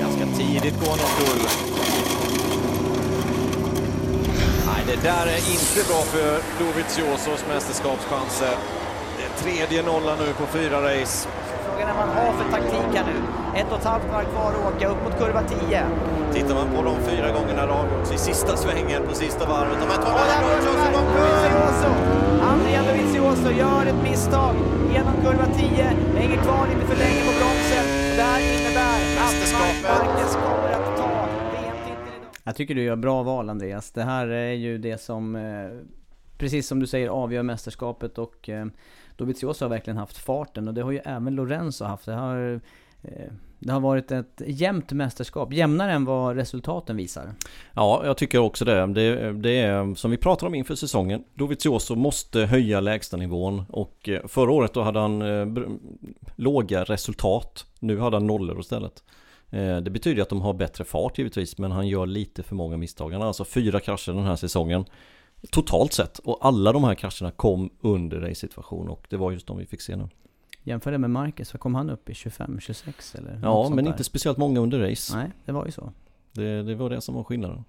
Ganska tidigt Skåneskul. Nej, det där är inte bra för Doviziosos mästerskapschanser. Det är tredje nollan nu på fyra race. Frågan är man har för taktik här nu. Ett och ett halvt varv kvar att åka, upp mot kurva 10. Tittar man på de fyra gångerna avgjorts i sista svängen på sista varvet. De här två Dovizioso! Andrea Dovizioso gör ett misstag genom kurva 10. Hänger kvar lite för länge på bromsen. Det här innebär att Marquez kommer att ta VM-titeln idag. Jag tycker du gör bra val Andreas. Det här är ju det som, eh, precis som du säger, avgör mästerskapet och eh, Dovizioso har verkligen haft farten och det har ju även Lorenzo haft. Det har, eh, det har varit ett jämnt mästerskap, jämnare än vad resultaten visar. Ja, jag tycker också det. det. Det är som vi pratade om inför säsongen. Dovizioso måste höja lägstanivån och eh, förra året då hade han eh, br- låga resultat. Nu hade han nollor istället. Det betyder att de har bättre fart givetvis men han gör lite för många misstag. Han har alltså fyra krascher den här säsongen. Totalt sett och alla de här krascherna kom under race-situation och det var just de vi fick se nu. Jämför det med Marcus, vad kom han upp i? 25, 26 eller? Ja, men inte speciellt många under race. Nej, det var ju så. Det, det var det som var skillnaden.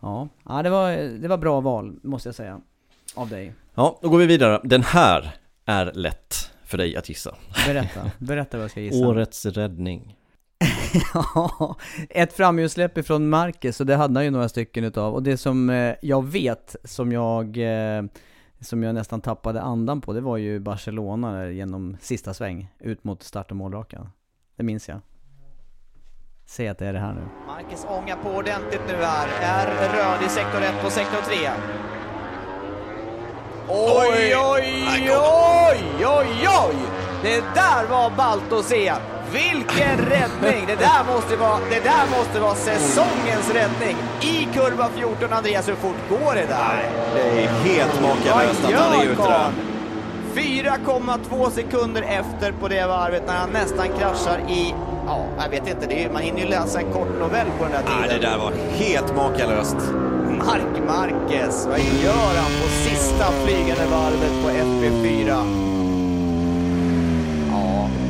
Ja, ja det, var, det var bra val, måste jag säga. Av dig. Ja, då går vi vidare. Den här är lätt för dig att gissa. Berätta, berätta vad jag ska gissa. Årets räddning. Ja, ett framhjulssläpp ifrån Marcus och det hade han ju några stycken utav. Och det som eh, jag vet, som jag, eh, som jag nästan tappade andan på, det var ju Barcelona genom sista sväng, ut mot start och målrakan. Det minns jag. Säg att det är det här nu. Marcus ångar på ordentligt nu här. Är röd i sektor 1 och sektor 3. Oj, oj, oj, oj, oj! Det där var ballt att se! Vilken räddning! Det där måste vara, det där måste vara säsongens räddning! I kurva 14, Andreas, hur fort går det där? Det är helt makalöst att han är ute där. 4,2 sekunder efter på det varvet när han nästan kraschar i, ja, jag vet inte, det är, man hinner ju läsa en kort novell på den där tiden. Nej, det där var helt makalöst. Mark Marquez, vad gör han på sista flygande varvet på FP4?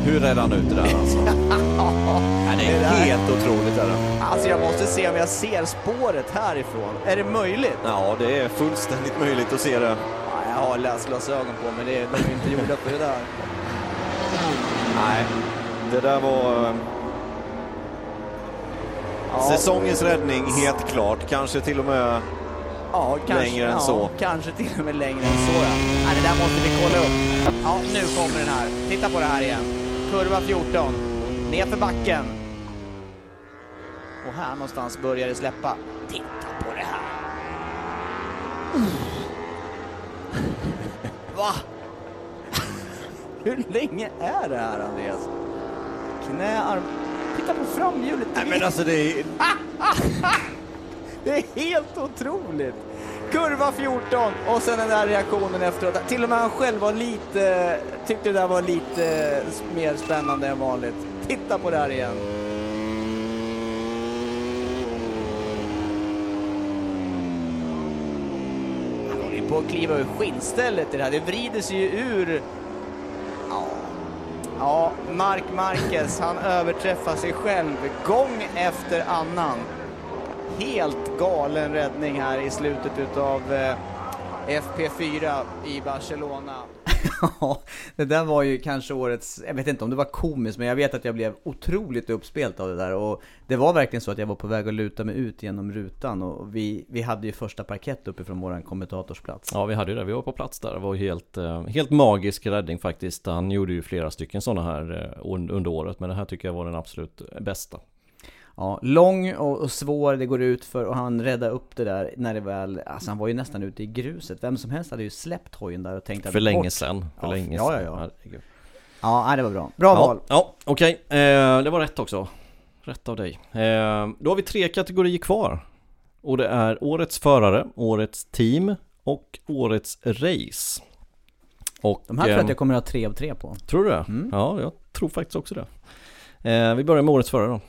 Hur räddade han ut det där alltså? ja, det är helt otroligt. Är det. Alltså jag måste se om jag ser spåret härifrån. Är det möjligt? Ja, det är fullständigt möjligt att se det. Ja, jag har läsglasögon på men det, de är inte gjorda för det där. Nej, det där var... eh, Ja. Säsongens räddning, helt klart. Kanske till och med Ja, kanske, längre än så. Kanske till och med längre än så ja. Nej, det där måste vi kolla upp. Ja, nu kommer den här. Titta på det här igen. Kurva 14. Nerför backen. Och här någonstans börjar det släppa. Titta på det här. Va? Hur länge är det här Andreas? Knä, arm... Titta på framhjulet. Nej, men alltså det är... Det är helt otroligt! Kurva 14 och sen den där reaktionen efteråt. Till och med han själv var lite, tyckte det där var lite mer spännande än vanligt. Titta på det här igen. Han håller ju på att kliva ur skinnstället i det här. Det vrider sig ju ur... Ja, ja Mark Marquez, han överträffar sig själv gång efter annan helt galen räddning här i slutet utav eh, FP4 i Barcelona. Ja, det där var ju kanske årets, jag vet inte om det var komiskt, men jag vet att jag blev otroligt uppspelt av det där. Och det var verkligen så att jag var på väg att luta mig ut genom rutan och vi, vi hade ju första parkett uppifrån våran kommentatorsplats. Ja vi hade ju det, vi var på plats där. Det var ju helt, eh, helt magisk räddning faktiskt. Han gjorde ju flera stycken sådana här eh, un- under året. Men det här tycker jag var den absolut bästa. Ja, lång och, och svår, det går ut för och han räddade upp det där när det väl, alltså han var ju nästan ute i gruset. Vem som helst hade ju släppt hojen där och tänkt att För länge bort. sedan. För ja, länge ja, ja, ja. Ja, det var bra. Bra ja, val. Ja, okej. Eh, det var rätt också. Rätt av dig. Eh, då har vi tre kategorier kvar. Och det är Årets förare, Årets team och Årets race. Och, De här tror jag att jag kommer att ha tre av tre på. Tror du det? Mm. Ja, jag tror faktiskt också det. Eh, vi börjar med Årets förare då.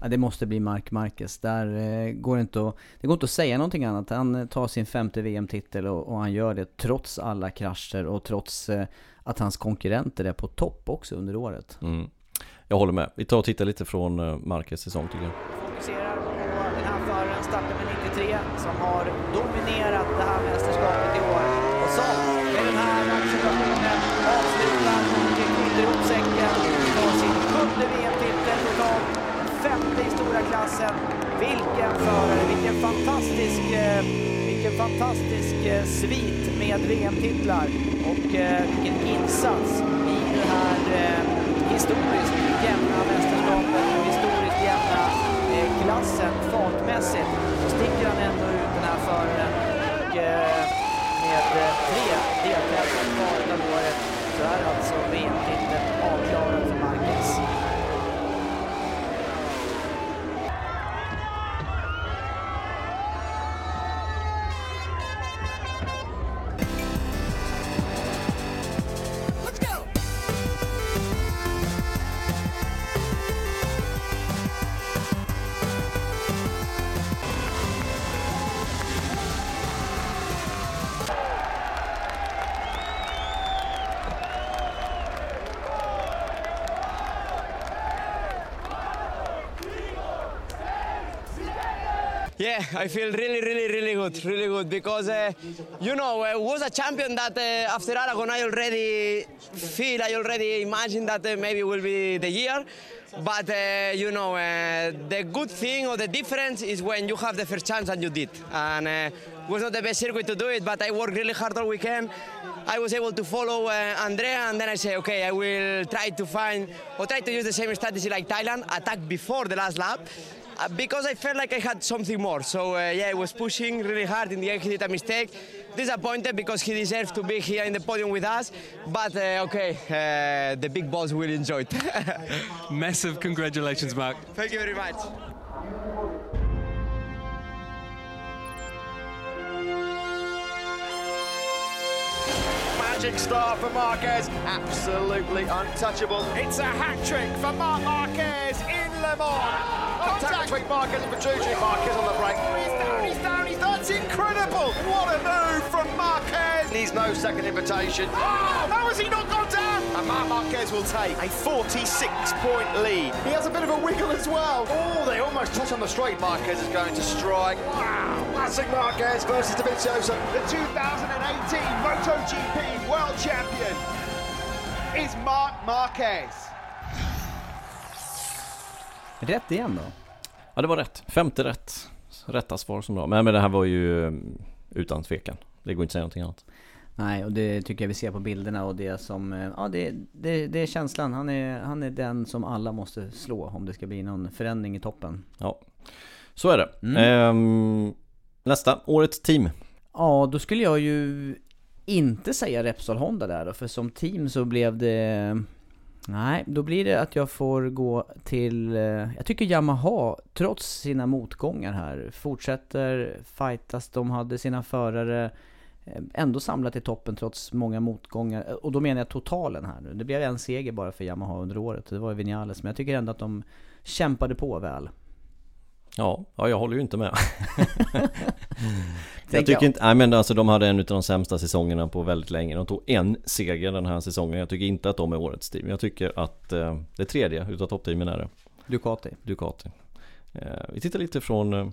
Ja, det måste bli Mark Marquez. Där eh, går det, inte att, det går inte att säga någonting annat. Han eh, tar sin femte VM-titel och, och, han gör det trots alla krascher och trots eh, att hans konkurrenter är på topp också under året. Mm. Jag håller med. Vi tar och tittar lite från eh, Marquez säsong tycker jag. Fokuserar på den här föraren, startar med 93, som har dominerat det här med stora. Vilken förare, vilken fantastisk, eh, vilken fantastisk eh, svit med VM-titlar och eh, vilken insats i det här historiskt jämna mästerskapet, och historiskt jämna klassen fartmässigt. Så sticker han ändå ut den här föraren och med tre deltävlingar kvar av året så är alltså VM-titeln avklarad Yeah, I feel really, really, really good, really good because uh, you know I was a champion that uh, after Aragon I already feel I already imagine that uh, maybe will be the year. But uh, you know uh, the good thing or the difference is when you have the first chance and you did. And uh, was not the best circuit to do it, but I worked really hard all weekend. I was able to follow uh, Andrea, and then I say, okay, I will try to find or try to use the same strategy like Thailand, attack before the last lap. Uh, because I felt like I had something more. So uh, yeah, I was pushing really hard. In the end, he did a mistake. Disappointed because he deserved to be here in the podium with us. But uh, okay, uh, the big boss will enjoy it. Massive congratulations, Mark. Thank you very much. Magic start for Marquez, absolutely untouchable. It's a hat trick for Mark Marquez in Le Mans. Contact between Marquez and Petrucci. Marquez on the. Oh, he's down, he's down, he's That's incredible. What a move from Marquez. Needs no second invitation. Oh, how has he not gone down? And Marc Marquez will take a 46 point lead. He has a bit of a wiggle as well. Oh, they almost touch on the straight. Marquez is going to strike. Wow, classic Marquez versus Dovizioso. The 2018 MotoGP World Champion is Marc Marquez. Rätt igen då? Ja det var rätt, femte rätt. Rätta svar som bra. Men, men det här var ju mm, utan tvekan. Det går inte att säga någonting annat. Nej, och det tycker jag vi ser på bilderna och det som, eh, ja det, det, det är känslan. Han är, han är den som alla måste slå om det ska bli någon förändring i toppen. Ja, så är det. Mm. Ehm, nästa, årets team. Ja, då skulle jag ju inte säga Repsol Honda där då, för som team så blev det... Nej, då blir det att jag får gå till... eh, Jag tycker Yamaha, trots sina motgångar här, fortsätter fightas. De hade sina förare eh, ändå samlat i toppen trots många motgångar. Och då menar jag totalen här nu. Det blev en seger bara för Yamaha under året. Det var ju Vinales. Men jag tycker ändå att de kämpade på väl. Ja, ja jag håller ju inte med. jag tycker jag. inte, nej men alltså de hade en av de sämsta säsongerna på väldigt länge. De tog en seger den här säsongen. Jag tycker inte att de är årets team. Jag tycker att eh, det tredje utav toppteamen är det. Ducati. Ducati. Eh, vi tittar lite från eh,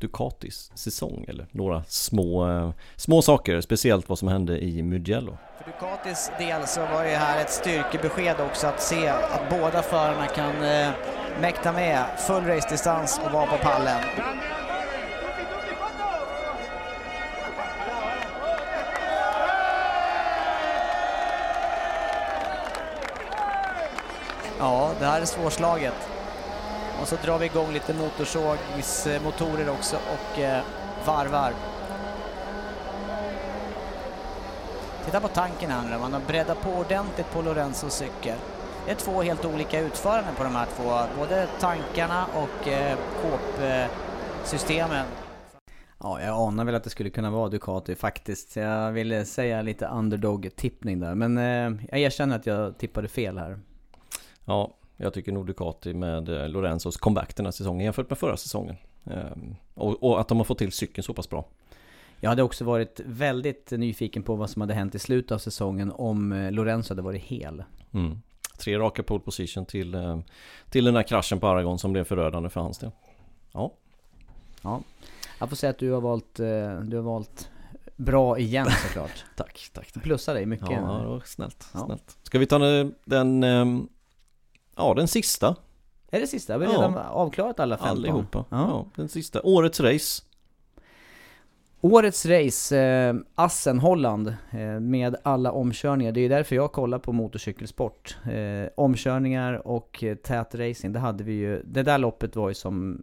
Ducatis säsong eller några små, eh, små saker. Speciellt vad som hände i Mugello. För Ducatis del så var det här ett styrkebesked också att se att båda förarna kan eh, mäkta med full racedistans och vara på pallen. Ja, det här är svårslaget. Och så drar vi igång lite motorsågsmotorer också och eh, varvar. Titta på tanken här nu, man har breddat på ordentligt på Lorenzos cykel. Det är två helt olika utföranden på de här två, både tankarna och eh, kåpsystemen. Ja, jag anar väl att det skulle kunna vara Ducati faktiskt. Jag ville säga lite underdog-tippning där, men eh, jag erkänner att jag tippade fel här. Ja, jag tycker nog Ducati med eh, Lorenzos comeback den här säsongen jämfört med förra säsongen. Ehm, och, och att de har fått till cykeln så pass bra. Jag hade också varit väldigt nyfiken på vad som hade hänt i slutet av säsongen om eh, Lorenzo hade varit hel. Mm. Tre raka pole position till, eh, till den där kraschen på Aragon som blev förödande för hans del. Ja. Ja. Jag får säga att du har valt, du har valt bra igen såklart. tack, tack, tack. Plussa dig mycket. Ja, det var snällt, Ja. snällt. Ska vi ta den, den, ehm, ja den sista? Är det sista? Vi har Ja. redan avklarat alla 15. Allihopa. Ja. Ja. den sista. Årets race. Årets race, eh, Assen Holland, eh, med alla omkörningar. Det är ju därför jag kollar på motorcykelsport. Eh, omkörningar och eh, tät racing, det hade vi ju. Det där loppet var ju som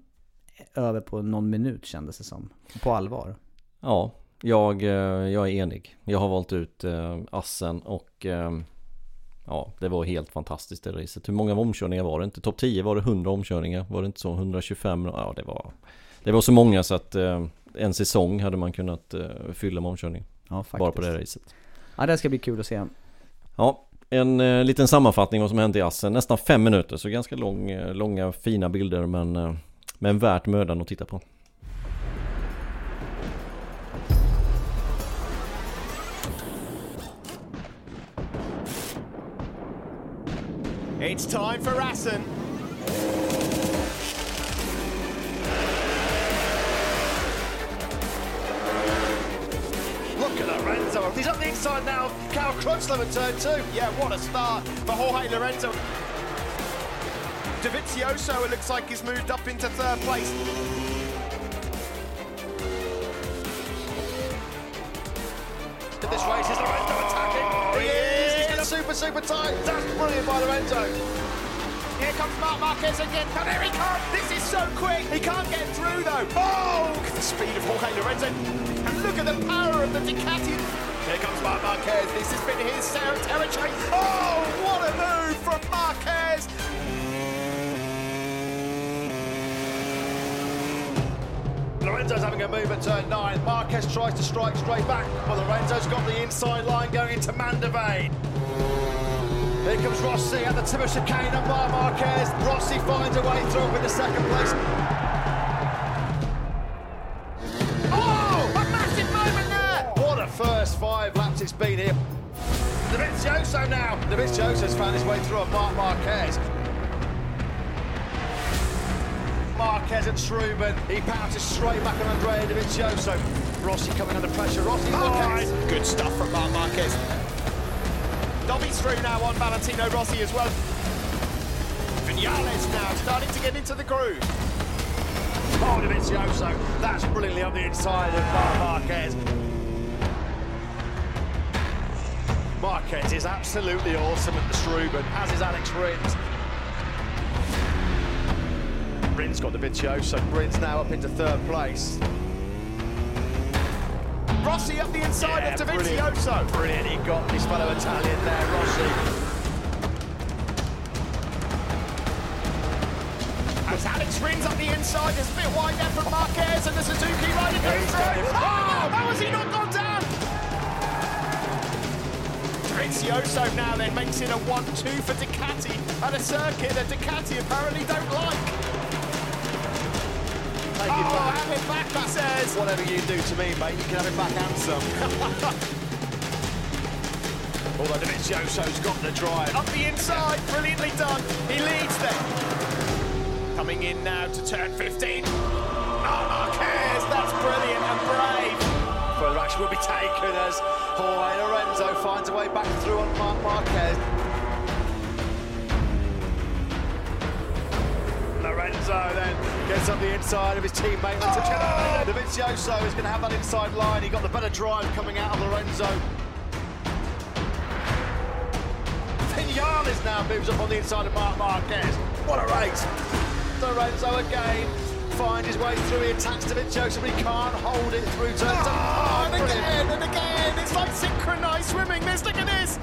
över på någon minut kändes det som. På allvar. Ja, jag, eh, jag är enig. Jag har valt ut eh, Assen och eh, ja, det var helt fantastiskt det racet. Hur många omkörningar var det inte? Topp 10 var det 100 omkörningar. Var det inte så? 125? Ja, det var, det var så många så att eh, en säsong hade man kunnat eh, fylla med omkörning. Ja, faktiskt. Bara på det racet. Ja, det ska bli kul att se. Ja, en eh, liten sammanfattning vad som hände i Assen. Nästan fem minuter, så ganska lång, eh, långa fina bilder men, eh, men värt mödan att titta på. It's time for Assen. Look at Lorenzo. He's up the inside now. Cal Crutchlow at turn two. Yeah, what a start for Jorge Lorenzo. Davizioso, it looks like he's moved up into third place. This race is Lorenzo super, super tight. That's brilliant by Lorenzo. Here comes Mark Marquez again. Oh, there he comes. This is so quick. He can't get through though. Oh, look at the speed of Jorge Lorenzo. And look at the power of the Ducati. Here comes Mark Marquez. This has been his territory. Oh, what a move from Marquez. Lorenzo's having a move at turn nine. Marquez tries to strike straight back, but Lorenzo's got the inside line going into Mandevane. Here comes Rossi at the tip of chicane and Marc Marquez. Rossi finds a way through with the second place. Oh, a massive moment there! What a first five laps it's been here. Davizioso now. Davizioso's found his way through on Marc Marquez. Marquez and Struben. He pounces straight back on Andrea Davizioso. Rossi coming under pressure. Rossi Marquez. Good stuff from Marc Marquez. Dobby's through now on Valentino Rossi as well. Vinales now starting to get into the groove. Oh, Davizioso. That's brilliantly on the inside of Marc Marquez. Marquez is absolutely awesome at the Struben, as is Alex Rins. Rins got Davizioso. Rins now up into third place. Rossi up the inside Yeah, of Davizioso. Brilliant. He got his fellow Italian there, Rossi. As Alex Rins up the inside, there's a bit wide there from Marquez, and the Suzuki rider goes through. Oh, how has he not gone down? Davizioso now then makes it a 1-2 for Ducati at a circuit that Ducati apparently don't like. Take oh, it back. have it back, says. Whatever you do to me, mate, you can have it back and some. Although Davizioso's got the drive. Up the inside, brilliantly done. He leads them. Coming in now to turn 15. Oh, Marquez, that's brilliant and brave. Further action will be taken as Jorge Lorenzo finds a way back through on Mark Marquez. Lorenzo then gets up the inside of his teammate. Oh! Davizioso is going to have that inside line. He got the better drive coming out of Lorenzo. Vinales now moves up on the inside of Marc Marquez. What a race! Lorenzo again finds his way through. He attacks Davizioso, but he can't hold it through turn seven. Oh, oh, and again and again. It's like synchronized swimming. This, look at this.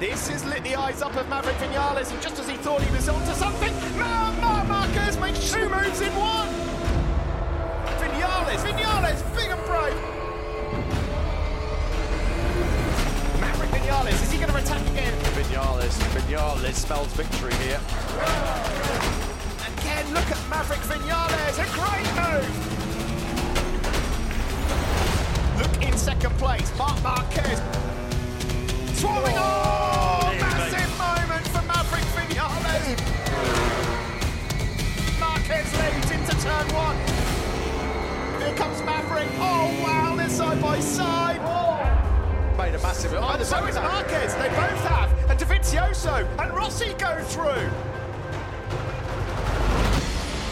This has lit the eyes up of Maverick Vinales, and just as he thought he was onto something, Mar- Mar- Marquez makes two moves in one. Vinales, Vinales, big and brave. Maverick Vinales, is he going to attack again? Vinales, Vinales smells victory here. Again, look at Maverick Vinales, a great move. Look in second place, Mark Marquez. Swarming oh, Vinales. Marquez leads into turn one. firing. Oh, wow, they're side by side. Made a massive... Oh, and so is Marquez. They both have. And Davizioso and Rossi go through.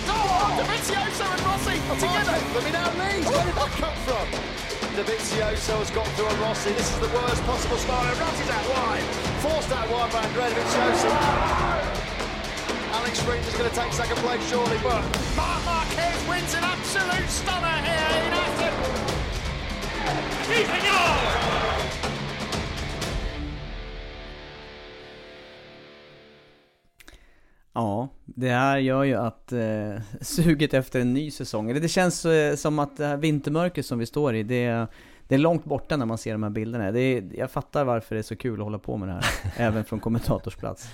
Oh, Davizioso and Rossi together. Let me now lead. Where did that come from? Davizioso has got through on Rossi. This is the worst possible scenario. Rossi's out wide. Forced out wide by Andrea Davizioso. Alex Rins is going to take second place surely, but wins an absolute stunner here in Aston. Ja, det här gör ju att eh, suget efter en ny säsong, eller det känns eh, som att det här vintermörkret som vi står i, det, det är långt borta när man ser de här bilderna. Det är, jag fattar varför det är så kul att hålla på med det här, även från kommentatorsplats.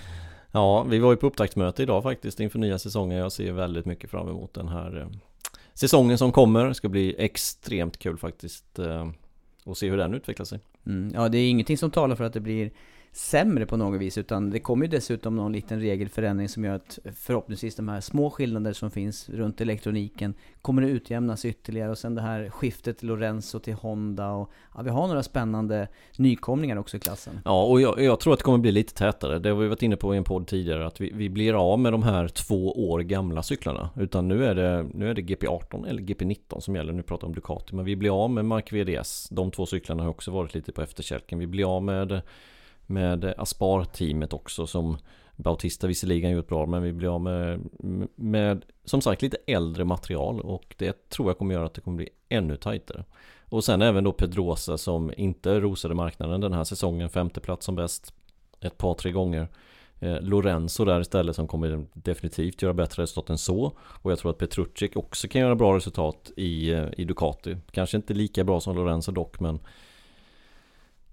Ja, vi var ju på upptaktsmöte idag faktiskt inför nya säsongen. Jag ser väldigt mycket fram emot den här eh, säsongen som kommer. Det ska bli extremt kul faktiskt eh, att se hur den utvecklar sig. Mm, ja, det är ingenting som talar för att det blir sämre på något vis, utan det kommer ju dessutom någon liten regelförändring som gör att förhoppningsvis de här små skillnader som finns runt elektroniken kommer att utjämnas ytterligare och sen det här skiftet till Lorenzo till Honda och ja, vi har några spännande nykomlingar också i klassen. Ja, och jag, jag, tror att det kommer bli lite tätare. Det har vi varit inne på i en podd tidigare att vi, vi blir av med de här två år gamla cyklarna. Utan nu är det, nu är det GP18 eller GP19 som gäller. Nu pratar om Ducati. Men vi blir av med Mark VDS. De två cyklarna har också varit lite på efterkälken. Vi blir av med med Aspar-teamet också som Bautista visserligen gjort bra men vi blir av med, med som sagt lite äldre material och det tror jag kommer göra att det kommer bli ännu tajtare. Och sen även då Pedrosa som inte rosade marknaden den här säsongen, femte plats som bäst ett par tre gånger. Eh, Lorenzo där istället som kommer definitivt göra bättre resultat än så. Och jag tror att Petrucic också kan göra bra resultat i, eh, i Ducati. Kanske inte lika bra som Lorenzo dock men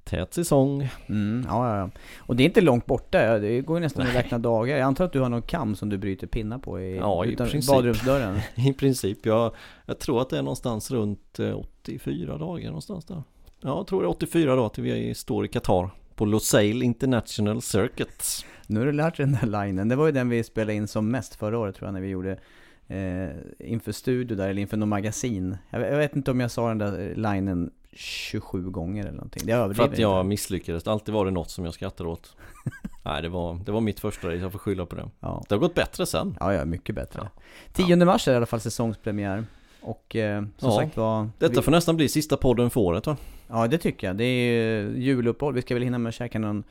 tät säsong. Mm, ja, ja, Och det är inte långt borta, det går ju nästan att räkna dagar. Jag antar att du har någon kam som du bryter pinnar på i, ja, i princip. badrumsdörren? I princip, jag, jag tror att det är någonstans runt 84 eh, dagar någonstans där. Ja, jag tror det är 84 dagar till vi står i Qatar på Losail International Circuit. Nu har du lärt dig den där linen. Det var ju den vi spelade in som mest förra året tror jag när vi gjorde eh, inför studio där, eller inför något magasin. Jag, jag, vet inte om jag sa den där linen 27 gånger eller någonting. Det är För att jag inte. misslyckades. Alltid var det något som jag skrattade åt. Nej, det var, det var mitt första race. Jag får skylla på det. Ja. Det har gått bättre sen. Ja, ja, mycket bättre. Ja. 10 mars är det i alla fall säsongspremiär. Och eh, som ja. sagt var... Detta vi... får nästan bli sista podden för året va? Ja, det tycker jag. Det är juluppehåll. Vi ska väl hinna med att käka någon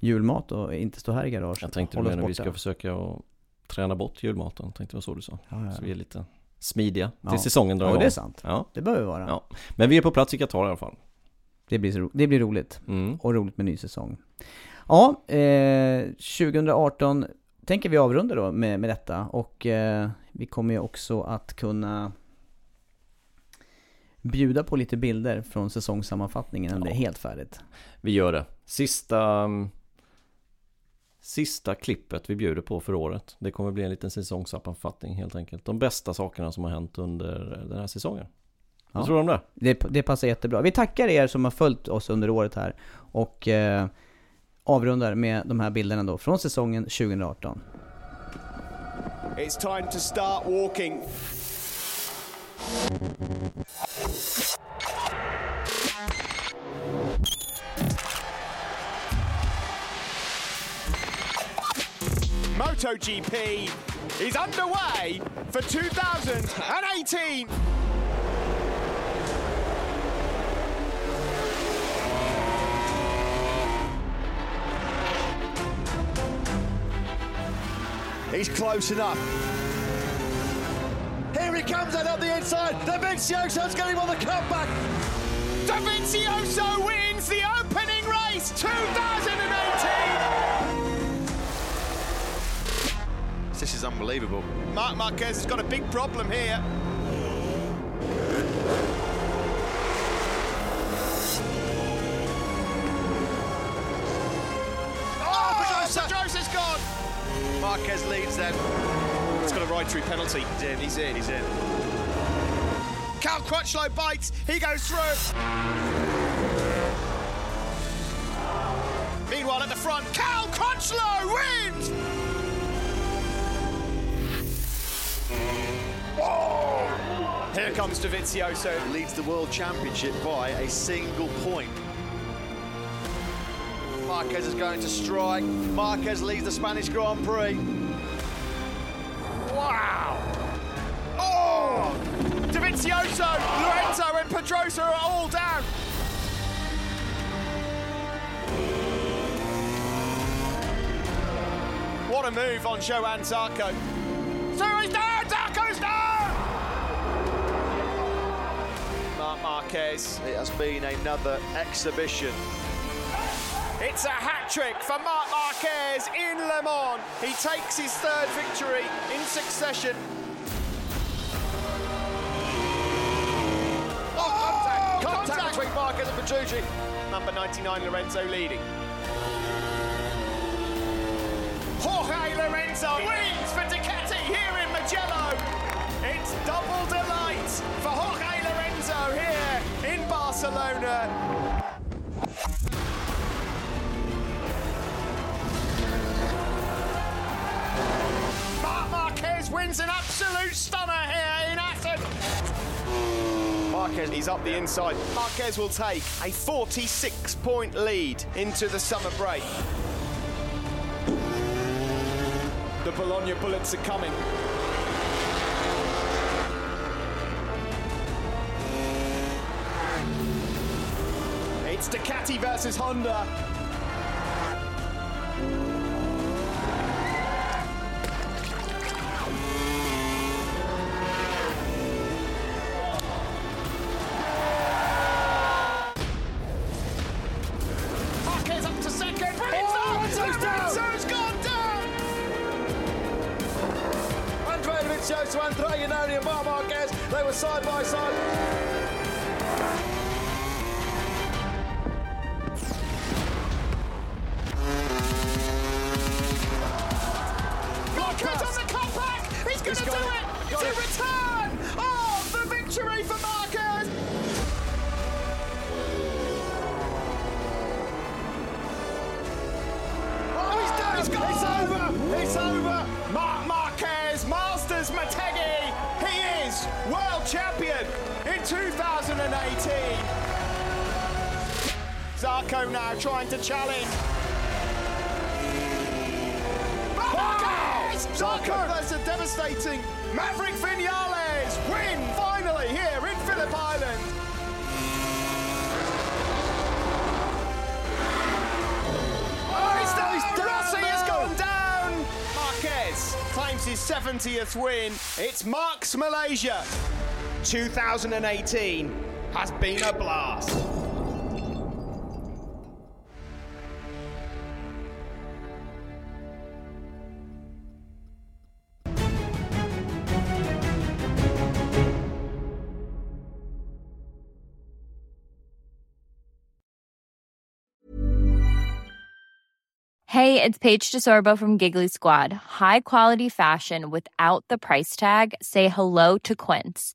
julmat och inte stå här i garaget. Jag tänkte att vi ska försöka att träna bort julmaten. Tänkte det var så du sa. Ja, ja. Så vi är lite smidiga till ja. säsongen drar igång. Ja, det är sant. Ja. Det behöver vara. Ja. Men vi är på plats i Qatar i alla fall. Det blir, det blir roligt. Mm. Och roligt med ny säsong. Ja, eh, 2018 tänker vi avrunda då med, med detta. Och eh, vi kommer ju också att kunna bjuda på lite bilder från säsongssammanfattningen när ja. det är helt färdigt. Vi gör det. Sista sista klippet vi bjuder på för året. Det kommer bli en liten säsongssammanfattning helt enkelt. De bästa sakerna som har hänt under den här säsongen. Vad tror du om det? det? Det passar jättebra. Vi tackar er som har följt oss under året här och eh, avrundar med de här bilderna då från säsongen 2018. It's time to start walking. MotoGP is underway for 2018. He's close enough. Here he comes out on the inside. Davizioso's getting on the comeback. Davizioso wins the opening race 2018. This is unbelievable. Mark Marquez has got a big problem here. Oh, oh gone! Marquez leads then. It's got a ride through penalty. He's in, he's in, he's in. Cal Crutchlow bites, he goes through. Meanwhile, at the front, Cal Crutchlow wins! Oh! Here comes Dovizioso. Leads the World Championship by a single point. Marquez is going to strike. Marquez leads the Spanish Grand Prix. Wow! Oh! Dovizioso, Lorenzo, and Pedrosa are all down. What a move on Joan Zarco. So he's down! Marquez. It has been another exhibition. It's a hat trick for Marc Marquez in Le Mans. He takes his third victory in succession. Oh, contact! Contact between Marquez and Petrucci. Number 99, Lorenzo leading. Jorge Lorenzo wins for Ducati here in Magello. It's double delight for Jorge Lorenzo here in Barcelona. Marc Marquez wins an absolute stunner here in Assen. Marquez, he's up the inside. Marquez will take a 46 point lead into the summer break. The Bologna bullets are coming. Versus Honda. Champion in 2018. Zarco now trying to challenge. Marquez! Zarco! That's a devastating Maverick Vinales win finally here in Phillip Island. Oh, he's down! He's Rossi has gone down! Marquez claims his 70th win. It's Mark's Malaysia. 2018 has been a blast. Hey, it's Paige DeSorbo from Giggly Squad. High quality fashion without the price tag. Say hello to Quince.